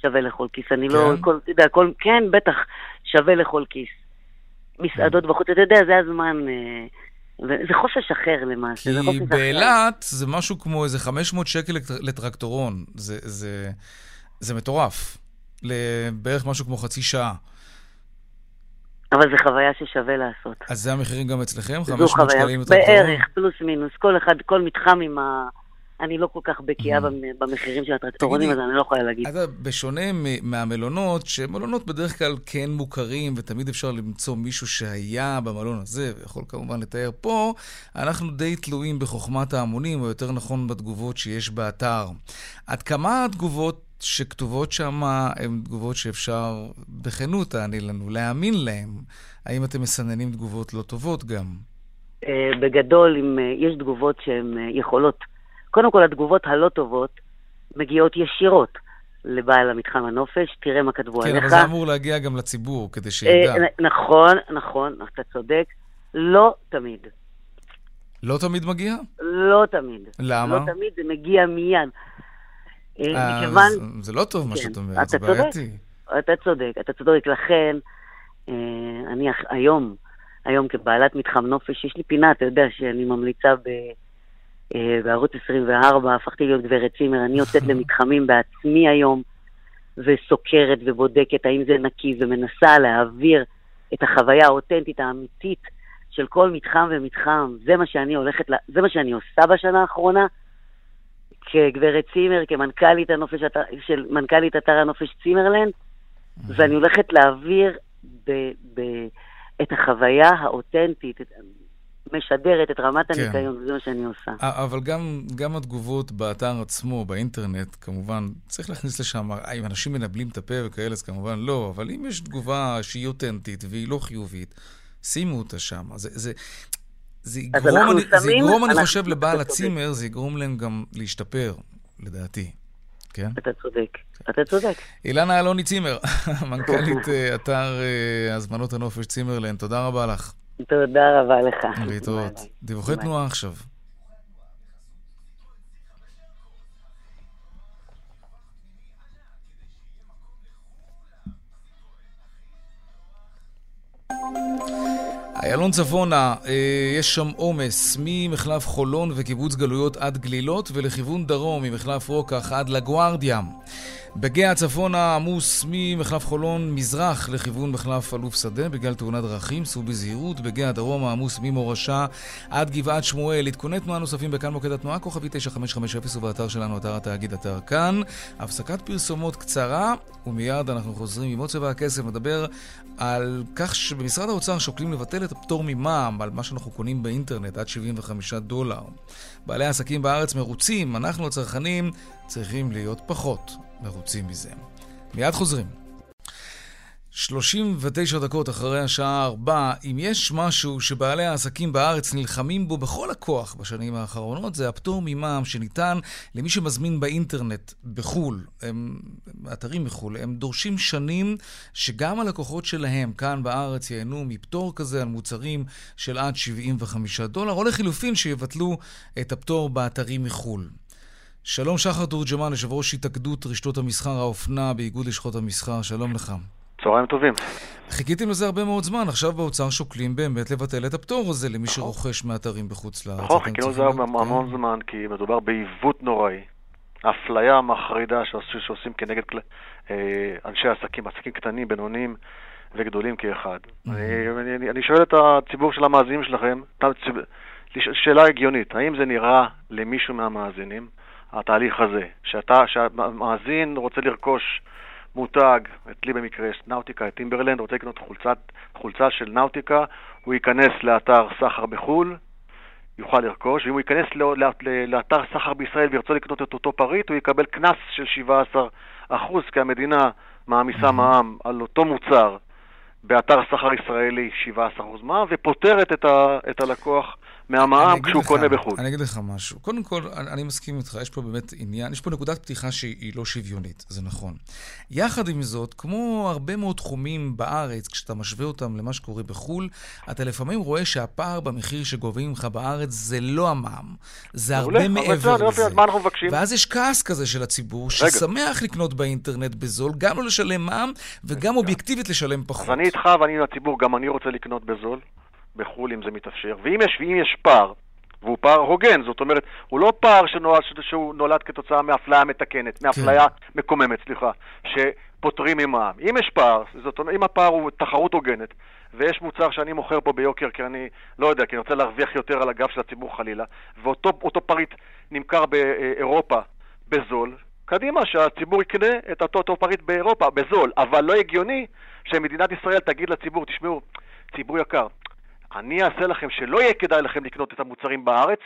שווה לכל כיס. אני לא, כן? לא, כל, אתה יודע, כל, כן, בטח, שווה לכל כיס. מסעדות בחוץ, אתה יודע, זה הזמן... אה, זה חופש אחר למעשה, זה חופש אחר. כי באילת זה משהו כמו איזה 500 שקל לטרקטורון. זה, זה, זה מטורף. בערך משהו כמו חצי שעה. אבל זו חוויה ששווה לעשות. אז זה המחירים גם אצלכם? 500 שקלים לטרקטורון? בערך, פלוס מינוס. כל אחד, כל מתחם עם ה... אני לא כל כך בקיאה mm. במחירים של הטרקטורונים, אז אני לא יכולה להגיד. אז בשונה מהמלונות, שמלונות בדרך כלל כן מוכרים, ותמיד אפשר למצוא מישהו שהיה במלון הזה, ויכול כמובן לתאר פה, אנחנו די תלויים בחוכמת ההמונים, או יותר נכון בתגובות שיש באתר. עד כמה התגובות שכתובות שם הן תגובות שאפשר, בכנות תעני לנו, להאמין להן. האם אתם מסננים תגובות לא טובות גם? אה, בגדול, אם אה, יש תגובות שהן אה, יכולות. קודם כל, התגובות הלא טובות מגיעות ישירות לבעל המתחם הנופש, תראה מה כתבו כן, עליך. כן, אבל זה אמור להגיע גם לציבור, כדי שידע. נכון, נכון, אתה צודק. לא תמיד. לא תמיד מגיע? לא תמיד. למה? לא תמיד, זה מגיע מיד. מכיוון... זה לא טוב מה כן, שאת אומרת, זה בעייתי. אתה צודק, אתה צודק. לכן, אני היום... היום כבעלת מתחם נופש, יש לי פינה, אתה יודע, שאני ממליצה ב, אה, בערוץ 24, הפכתי להיות גברת צימר, אני יוצאת למתחמים בעצמי היום, וסוקרת ובודקת האם זה נקי, ומנסה להעביר את החוויה האותנטית האמיתית של כל מתחם ומתחם. זה מה שאני הולכת, זה מה שאני עושה בשנה האחרונה. כגברת צימר, כמנכ"לית הנופש, של מנכ"לית אתר הנופש צימרלנד, ואני הולכת להעביר ב, ב, את החוויה האותנטית, משדרת את רמת כן. הניקיון, זה מה שאני עושה. אבל גם, גם התגובות באתר עצמו, באינטרנט, כמובן, צריך להכניס לשם, אם אנשים מנבלים את הפה וכאלה, אז כמובן לא, אבל אם יש תגובה שהיא אותנטית והיא לא חיובית, שימו אותה שם. זה, זה, זה יגרום, אני, שמים, זה יגרום, אני חושב, לבעל הצימר, זה יגרום להם גם להשתפר, לדעתי. כן? אתה צודק, אתה צודק. אילנה אלוני צימר, מנכ"לית אה, אתר אה, הזמנות הנופש צימרלנד, תודה רבה לך. תודה רבה לך. להתראות. דיווחי תנועה עכשיו. איילון צפונה, אה, יש שם עומס ממחלף חולון וקיבוץ גלויות עד גלילות ולכיוון דרום ממחלף רוקח עד לגוארדיה. בגאה צפונה עמוס ממחלף חולון מזרח לכיוון מחלף אלוף שדה בגלל תאונת דרכים, סעו בזהירות. בגאה דרום עמוס ממורשה עד גבעת שמואל. עדכוני תנועה נוספים בכאן מוקד התנועה, כוכבי 9550 ובאתר שלנו, אתר התאגיד, אתר כאן. הפסקת פרסומות קצרה, ומיד אנחנו חוזרים עם עוד צבע הכסף. מדבר על כך שבמשרד האוצר שוקלים לבטל את הפטור ממע"מ על מה שאנחנו קונים באינטרנט עד 75 דולר. בעלי העסקים בארץ מרוצים, אנחנו הצרכנים צריכים להיות פחות מרוצים מזה. מיד חוזרים. 39 דקות אחרי השעה 4, אם יש משהו שבעלי העסקים בארץ נלחמים בו בכל הכוח בשנים האחרונות, זה הפטור ממע"מ שניתן למי שמזמין באינטרנט בחו"ל, הם, אתרים מחו"ל. הם דורשים שנים שגם הלקוחות שלהם כאן בארץ ייהנו מפטור כזה על מוצרים של עד 75 דולר, או לחילופין שיבטלו את הפטור באתרים מחו"ל. שלום שחר תורג'מן, יושב ראש התאגדות רשתות המסחר האופנה באיגוד לשכות המסחר, שלום לך. צהריים טובים. חיכיתם לזה הרבה מאוד זמן, עכשיו באוצר שוקלים באמת לבטל את הפטור הזה למי נכון. שרוכש מאתרים בחוץ לארץ. נכון, חיכינו לזה המון כן. זמן, כי מדובר בעיוות נוראי. אפליה מחרידה שעושים כנגד אה, אנשי עסקים, עסקים קטנים, בינוניים וגדולים כאחד. אני שואל את הציבור של המאזינים שלכם, שאלה הגיונית, האם זה נראה למישהו מהמאזינים, התהליך הזה, שאתה, שהמאזין רוצה לרכוש מותג, אצלי במקרה יש נאוטיקה, את טימברלנד, רוצה לקנות חולצת, חולצה של נאוטיקה, הוא ייכנס לאתר סחר בחו"ל, יוכל לרכוש, ואם הוא ייכנס לא, לא, לאתר סחר בישראל וירצה לקנות את אותו פריט, הוא יקבל קנס של 17%, כי המדינה מעמיסה מע"מ על אותו מוצר באתר סחר ישראלי 17% מע"מ, ופוטרת את, ה, את הלקוח מהמע"מ כשהוא לך, קונה בחו"ל. אני אגיד לך משהו. קודם כל, אני, אני מסכים איתך, יש פה באמת עניין, יש פה נקודת פתיחה שהיא לא שוויונית, זה נכון. יחד עם זאת, כמו הרבה מאוד תחומים בארץ, כשאתה משווה אותם למה שקורה בחו"ל, אתה לפעמים רואה שהפער במחיר שגובים ממך בארץ זה לא המע"מ, זה הרבה מעבר לזה. ואז יש כעס כזה של הציבור, ששמח לקנות באינטרנט בזול, גם לא לשלם מע"מ, וגם אובייקטיבית לשלם פחות. אז אני איתך ואני עם הציבור, גם אני רוצה לקנות בזול. בחו"ל אם זה מתאפשר. ואם יש, ואם יש פער, והוא פער הוגן, זאת אומרת, הוא לא פער שנולד, שהוא נולד כתוצאה מאפליה מתקנת, מאפליה כן. מקוממת, סליחה, שפותרים ממע"מ. אם יש פער, זאת אומרת, אם הפער הוא תחרות הוגנת, ויש מוצר שאני מוכר פה ביוקר כי אני, לא יודע, כי אני רוצה להרוויח יותר על הגב של הציבור חלילה, ואותו פריט נמכר באירופה בזול, קדימה, שהציבור יקנה את אותו, אותו פריט באירופה בזול, אבל לא הגיוני שמדינת ישראל תגיד לציבור, תשמעו, ציבור יקר, אני אעשה לכם שלא יהיה כדאי לכם לקנות את המוצרים בארץ,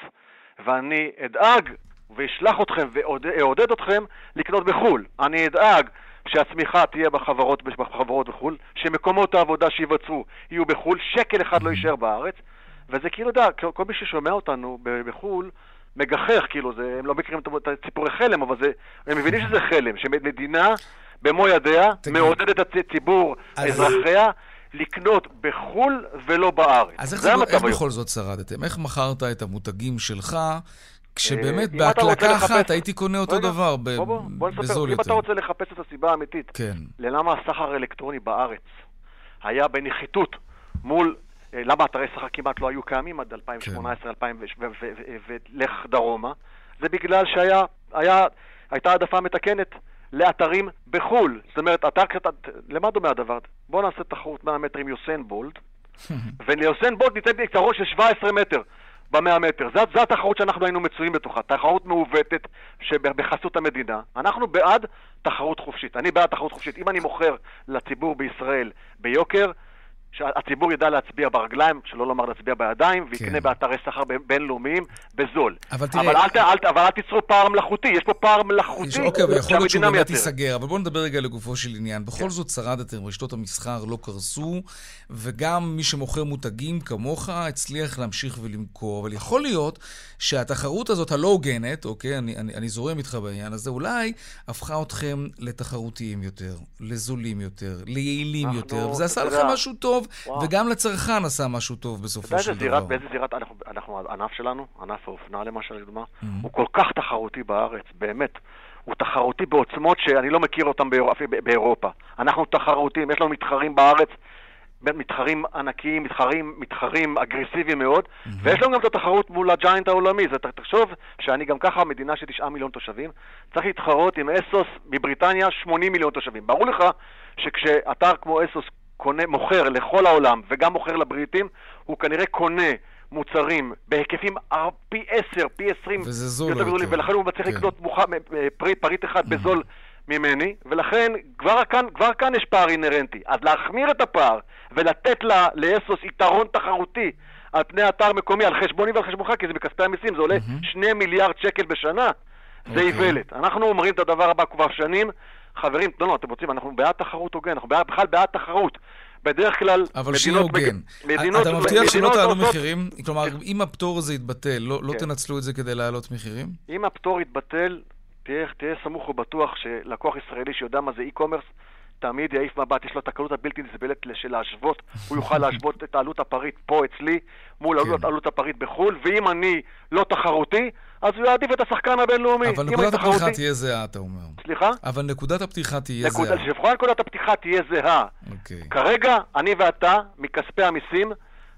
ואני אדאג ואשלח אתכם ואעודד אתכם לקנות בחו"ל. אני אדאג שהצמיחה תהיה בחברות, בחברות בחו"ל, שמקומות העבודה שיבצעו יהיו בחו"ל, שקל אחד לא יישאר בארץ, וזה כאילו, אתה יודע, כל מי ששומע אותנו בחו"ל, מגחך, כאילו, זה, הם לא מכירים את הציפורי חלם, אבל זה, הם מבינים שזה חלם, שמדינה במו ידיה מעודדת את הציבור, אזרחיה, לקנות בחו"ל ולא בארץ. אז איך, זה איך, איך בכל זאת שרדתם? איך מכרת את המותגים שלך כשבאמת אה, בהקלקה אחת הייתי קונה אותו רגע, דבר ב- בוא, בוא, בוא בזול יותר. אם אתה רוצה לחפש את הסיבה האמיתית, כן. ללמה הסחר האלקטרוני בארץ היה בנחיתות מול אה, למה אתרי סחר כמעט לא היו קיימים עד 2018, כן. ולך דרומה? זה בגלל שהייתה העדפה מתקנת לאתרים בחו"ל. זאת אומרת, אתר קטן, למה דומה הדבר? בואו נעשה תחרות 100 מטר עם יוסיין בולט, וליוסיין בולט ניתן יתרון של 17 מטר. במאה מטר. זו התחרות שאנחנו היינו מצויים בתוכה, תחרות מעוותת שבחסות המדינה. אנחנו בעד תחרות חופשית. אני בעד תחרות חופשית. אם אני מוכר לציבור בישראל ביוקר, שהציבור ידע להצביע ברגליים, שלא לומר להצביע בידיים, ויקנה כן. באתרי סחר בינלאומיים בזול. אבל תראה... אבל אל, אל, אבל אל תיצרו פער מלאכותי, יש פה פער מלאכותי שהמדינה. אוקיי, אבל יכול להיות שהוא באמת ייסגר. אבל בואו נדבר רגע לגופו של עניין. בכל כן. זאת שרדתם, רשתות המסחר לא קרסו, וגם מי שמוכר מותגים כמוך הצליח להמשיך ולמכור. אבל יכול להיות שהתחרות הזאת הלא הוגנת, אוקיי, אני, אני, אני זורם איתך בעניין הזה, אולי הפכה אתכם לתחרותיים יותר, לזולים יותר, ליעילים אנחנו, יותר, וזה עשה לכם משהו טוב. וואו. וגם לצרכן עשה משהו טוב בסופו של דבר. באיזה זירת, אנחנו, אנחנו, הענף שלנו, ענף האופנה למשל, לדוגמה, mm-hmm. הוא כל כך תחרותי בארץ, באמת. הוא תחרותי בעוצמות שאני לא מכיר אותן באירופה. באירופה. אנחנו תחרותיים, יש לנו מתחרים בארץ, מתחרים ענקיים, מתחרים, מתחרים אגרסיביים מאוד, mm-hmm. ויש לנו גם את התחרות מול הג'יינט העולמי. זה, תחשוב שאני גם ככה מדינה של תשעה מיליון תושבים, צריך להתחרות עם אסוס מבריטניה 80 מיליון תושבים. ברור לך שכשאתר כמו אסוס קונה, מוכר לכל העולם וגם מוכר לבריטים, הוא כנראה קונה מוצרים בהיקפים פי עשר, פי עשרים יותר יותר גדולים, ולכן הוא מצליח כן. לקנות מוכ... פריט, פריט אחד mm-hmm. בזול ממני, ולכן כבר כאן, כבר כאן יש פער אינהרנטי. אז להחמיר את הפער ולתת לה, לאסוס יתרון תחרותי על פני אתר מקומי, על חשבוני ועל חשבונך, כי זה בכספי המיסים, זה עולה mm-hmm. שני מיליארד שקל בשנה, זה אוקיי. איוולת. אנחנו אומרים את הדבר הבא כבר שנים, חברים, לא, לא, אתם רוצים, אנחנו בעד תחרות הוגן, אנחנו בעד, בכלל בעד תחרות. בדרך כלל, אבל שיהיה הוגן. מדינות... אתה מבטיח שלא תעלו מחירים? כלומר, אם הפטור הזה יתבטל, לא, לא כן. תנצלו את זה כדי להעלות מחירים? אם הפטור יתבטל, תהיה, תהיה סמוך ובטוח שלקוח ישראלי שיודע מה זה e-commerce, תמיד יעיף מבט, יש לו את הקלות הבלתי נסבלת של להשוות, הוא יוכל להשוות את עלות הפריט פה אצלי מול כן. עלות הפריט בחו"ל, ואם אני לא תחרותי, אז הוא יעדיף את השחקן הבינלאומי. אבל נקודת הפתיחה תחרותי... תהיה זהה, אתה אומר. סליחה? אבל נקודת הפתיחה תהיה נקוד... זהה. לפחות נקודת הפתיחה תהיה זהה. אוקיי. כרגע, אני ואתה, מכספי המיסים,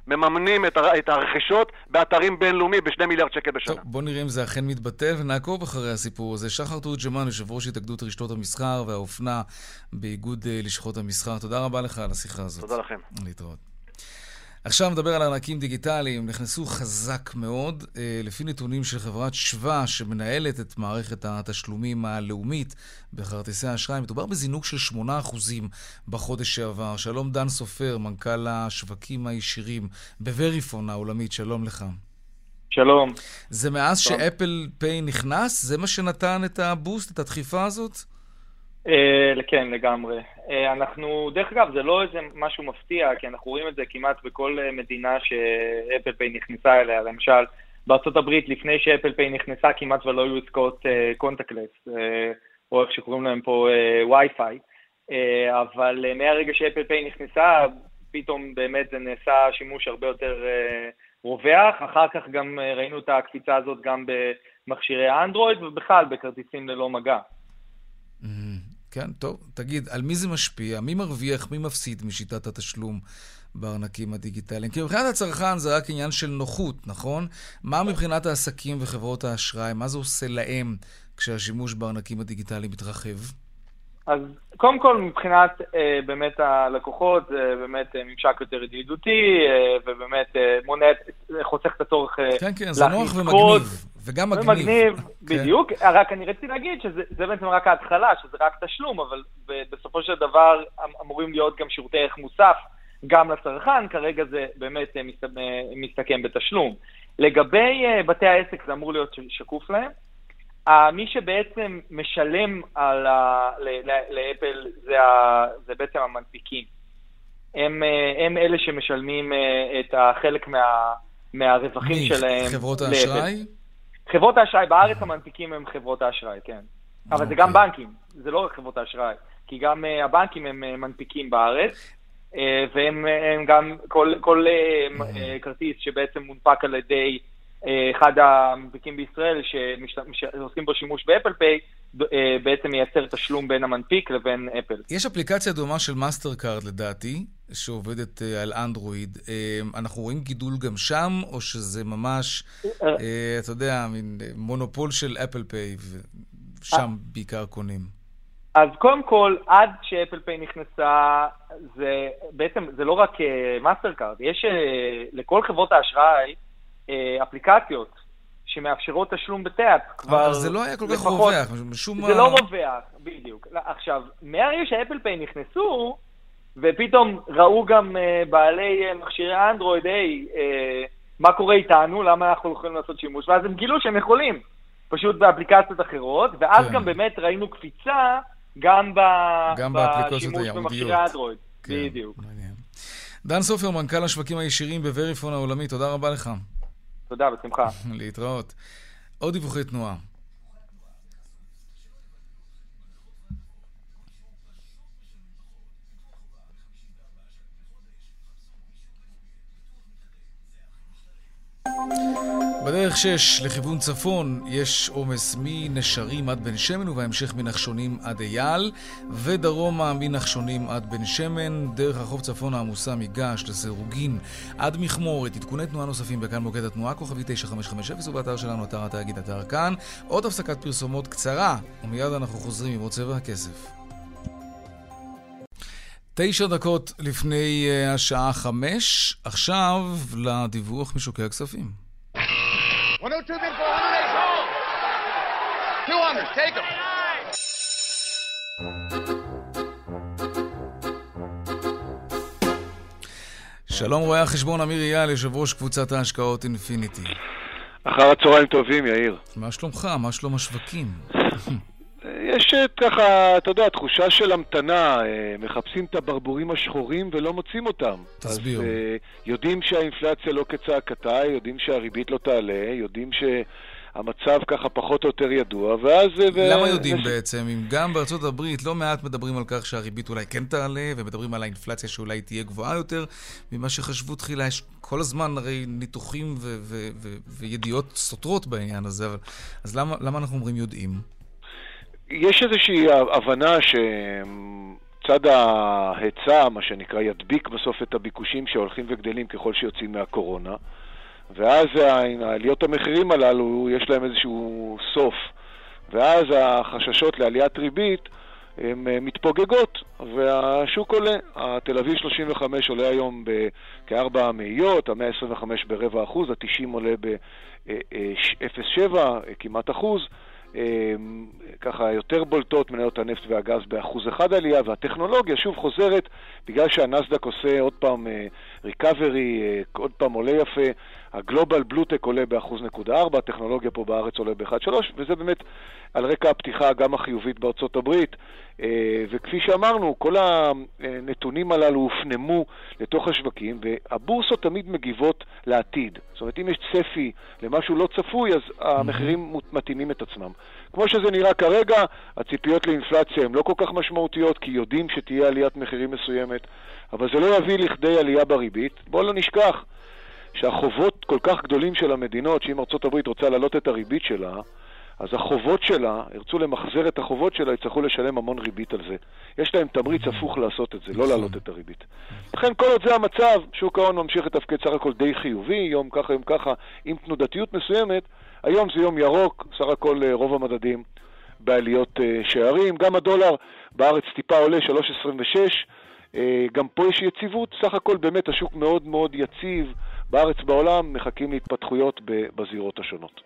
מממנים את, הר... את הרכישות באתרים בינלאומיים בשני מיליארד שקל בשנה. טוב, בוא נראה אם זה אכן מתבטל ונעקוב אחרי הסיפור הזה. שחר תורג'מן, יושב ראש התאגדות רשתות המסחר והאופנה באיגוד אה, לשכות המסחר, תודה רבה לך על השיחה הזאת. תודה לכם. להתראות. עכשיו נדבר על ענקים דיגיטליים, נכנסו חזק מאוד. אה, לפי נתונים של חברת שווה, שמנהלת את מערכת התשלומים הלאומית בכרטיסי האשראי, מדובר בזינוק של 8% בחודש שעבר. שלום דן סופר, מנכ"ל השווקים הישירים בווריפון העולמית, שלום לך. שלום. זה מאז שאפל פיי נכנס? זה מה שנתן את הבוסט, את הדחיפה הזאת? אה, כן, לגמרי. אה, אנחנו, דרך אגב, זה לא איזה משהו מפתיע, כי אנחנו רואים את זה כמעט בכל אה, מדינה שאפל פיי נכנסה אליה. למשל, הברית, לפני שאפל פיי נכנסה, כמעט ולא היו עסקאות contactless, או איך שקוראים להם פה וי-פיי. אבל מהרגע שאפל פיי נכנסה, פתאום באמת זה נעשה שימוש הרבה יותר רווח. אחר כך גם ראינו את הקפיצה הזאת גם במכשירי האנדרואיד, ובכלל בכרטיסים ללא מגע. כן, טוב. תגיד, על מי זה משפיע? מי מרוויח, מי מפסיד משיטת התשלום בארנקים הדיגיטליים? כי מבחינת הצרכן זה רק עניין של נוחות, נכון? מה מבחינת העסקים וחברות האשראי? מה זה עושה להם כשהשימוש בארנקים הדיגיטליים מתרחב? אז קודם כל, מבחינת אה, באמת הלקוחות, זה באמת אה, ממשק יותר ידידותי, אה, ובאמת אה, מונע, חוסך את הצורך אה, כן, כן, זה נוח ומגניב. וגם מגניב. ומגניב, כן. בדיוק. רק אני רציתי להגיד שזה בעצם רק ההתחלה, שזה רק תשלום, אבל בסופו של דבר אמ, אמורים להיות גם שירותי ערך מוסף גם לצרכן, כרגע זה באמת אה, מסתכם בתשלום. לגבי בתי העסק זה אמור להיות שקוף להם. מי שבעצם משלם על ה... לאפל זה, ה... זה בעצם המנפיקים. הם, הם אלה שמשלמים את החלק מה... מהרווחים מי? שלהם. חברות האשראי? חברות האשראי, בארץ המנפיקים הם חברות האשראי, כן. אבל okay. זה גם אוקיי. בנקים, זה לא רק חברות האשראי, כי גם uh, הבנקים הם מנפיקים בארץ, והם גם, כל, כל כרטיס שבעצם מונפק על ידי אחד המנפיקים בישראל שעושים בו שימוש באפל פיי, בעצם מייצר תשלום בין המנפיק לבין אפל. יש אפליקציה דומה של מאסטר קארד לדעתי, שעובדת על אנדרואיד. אנחנו רואים גידול גם שם, או שזה ממש, אתה יודע, מין מונופול של אפל פיי, שם בעיקר קונים? אז קודם כל, עד שאפל פיי נכנסה, זה בעצם, זה לא רק מאסטר קארד, יש לכל חברות האשראי אפליקציות שמאפשרות תשלום ב-tap כבר... אבל זה לא היה כל כך רווח, משום מה... זה לא רווח, בדיוק. עכשיו, מהרגע שאפל פיי נכנסו, ופתאום ראו גם uh, בעלי uh, מכשירי אנדרואיד, היי, uh, מה קורה איתנו, למה אנחנו יכולים לעשות שימוש, ואז הם גילו שהם יכולים, פשוט באפליקציות אחרות, ואז כן. גם באמת ראינו קפיצה גם, ב... גם בשימוש במכשירי אנדרואיד. כן, בדיוק. מעניין. דן סופר, מנכ"ל השווקים הישירים בווריפון העולמי, תודה רבה לך. תודה, בשמחה. להתראות. עוד דיווחי תנועה. בדרך 6 לכיוון צפון יש עומס מנשרים עד בן שמן ובהמשך מנחשונים עד אייל ודרומה מנחשונים עד בן שמן. דרך רחוב צפון העמוסה מגעש לסירוגין עד מכמורת. עדכוני תנועה נוספים בכאן מוקד התנועה כוכבי 9550 ובאתר שלנו אתר התאגיד אתר כאן. עוד הפסקת פרסומות קצרה ומיד אנחנו חוזרים עם עוד צבע הכסף תשע דקות לפני uh, השעה חמש, עכשיו לדיווח משוקי הכספים. 102 bid for 100 200, take them. שלום רואה החשבון אמיר אייל, יושב ראש קבוצת ההשקעות אינפיניטי. אחר הצהריים טובים, יאיר. מה שלומך? מה שלום השווקים? יש ככה, אתה יודע, תחושה של המתנה, אה, מחפשים את הברבורים השחורים ולא מוצאים אותם. תסביר. אז אה, יודעים שהאינפלציה לא כצעקתה, יודעים שהריבית לא תעלה, יודעים שהמצב ככה פחות או יותר ידוע, ואז... אה, למה ו... יודעים נש... בעצם? אם גם בארצות הברית לא מעט מדברים על כך שהריבית אולי כן תעלה, ומדברים על האינפלציה שאולי תהיה גבוהה יותר ממה שחשבו תחילה, יש כל הזמן הרי ניתוחים ו- ו- ו- וידיעות סותרות בעניין הזה, אבל... אז למה, למה אנחנו אומרים יודעים? יש איזושהי הבנה שצד ההיצע, מה שנקרא, ידביק בסוף את הביקושים שהולכים וגדלים ככל שיוצאים מהקורונה, ואז העליות המחירים הללו, יש להם איזשהו סוף, ואז החששות לעליית ריבית הן אה, מתפוגגות, והשוק עולה. התל אביב 35 עולה היום בכ-4 מאיות, ה-125 ברבע אחוז, ה-90 עולה ב-0.7, אה, אה, כמעט אחוז. אמ, ככה יותר בולטות מניות הנפט והגז באחוז אחד עלייה, והטכנולוגיה שוב חוזרת בגלל שהנסדק עושה עוד פעם ריקאברי, אה, אה, עוד פעם עולה יפה, הגלובל בלוטק עולה באחוז נקודה ארבע, הטכנולוגיה פה בארץ עולה באחד שלוש, וזה באמת על רקע הפתיחה גם החיובית בארצות הברית, אה, וכפי שאמרנו, כל הנתונים הללו הופנמו לתוך השווקים, והבורסות תמיד מגיבות לעתיד. זאת אומרת, אם יש צפי למשהו לא צפוי, אז המחירים מתאימים את עצמם. כמו שזה נראה כרגע, הציפיות לאינפלציה הן לא כל כך משמעותיות, כי יודעים שתהיה עליית מחירים מסוימת, אבל זה לא יביא לכדי עלייה בריבית. בואו לא נשכח שהחובות כל כך גדולים של המדינות, שאם ארה"ב רוצה להעלות את הריבית שלה, אז החובות שלה, ירצו למחזר את החובות שלה, יצטרכו לשלם המון ריבית על זה. יש להם תמריץ הפוך לעשות את זה, לא להעלות את הריבית. לכן כל עוד זה המצב, שוק ההון ממשיך לתפקד סך הכל די חיובי, יום ככה, יום ככה, עם תנודתיות מסוימת. היום זה יום ירוק, סך הכל אה, רוב המדדים בעליות אה, שערים. גם הדולר בארץ טיפה עולה, 3.26. אה, גם פה יש יציבות, סך הכל באמת השוק מאוד מאוד יציב. בארץ, בעולם, מחכים להתפתחויות בזירות השונות.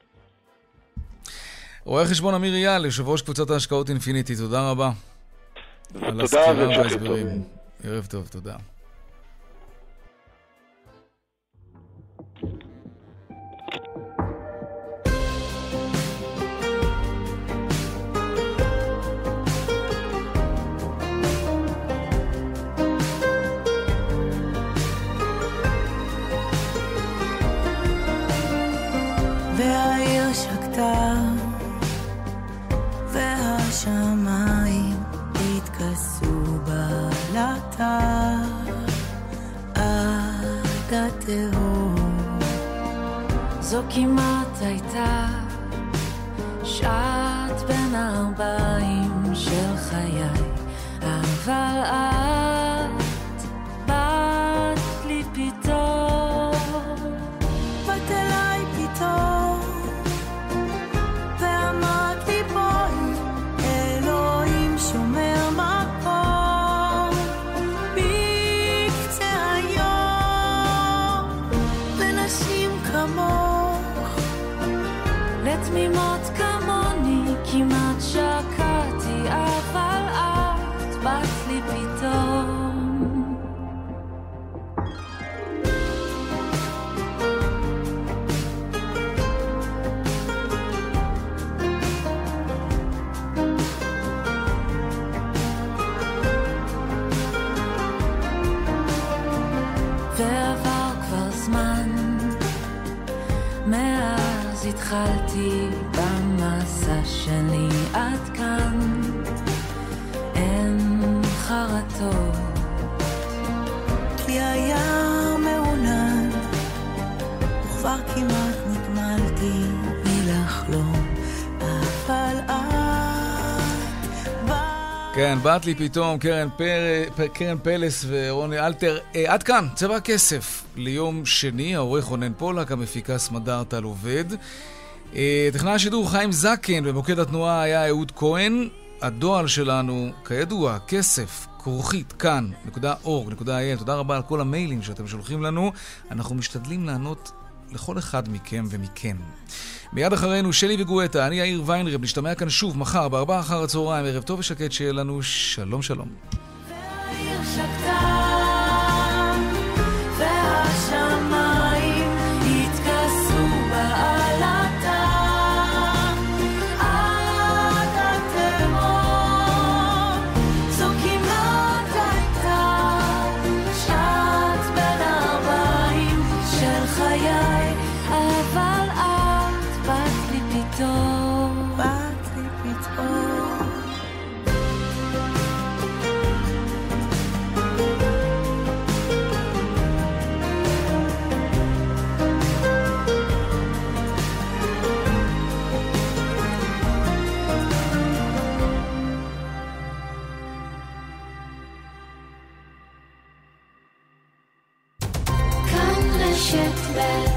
רואה חשבון אמיר אייל, יושב ראש קבוצת ההשקעות אינפיניטי, תודה רבה. תודה והמשך. ערב טוב, תודה. השמיים התכסו בלטה עד התהום. זו כמעט הייתה שעת בין הארבעים של חיי, אבל אז... התחלתי במסע שלי עד כאן. אין חרטות. כי היה מעונן וכבר כמעט נגמלתי מלחלום אבל כן, באת לי פתאום קרן, פר... פ- קרן פלס ורוני אלתר. אה, עד כאן, צבע הכסף ליום שני, העורך רונן פולק, המפיקה סמדר טל עובד. אה, טכנאי השידור חיים זקן, במוקד התנועה היה אהוד כהן. הדואל שלנו, כידוע, כסף, כרוכית, כאן.org.il. תודה רבה על כל המיילים שאתם שולחים לנו. אנחנו משתדלים לענות לכל אחד מכם ומכן. מיד אחרינו שלי וגואטה, אני יאיר ויינרב, נשתמע כאן שוב מחר בארבעה אחר הצהריים, ערב טוב ושקט שיהיה לנו שלום שלום. העיר שקטה back.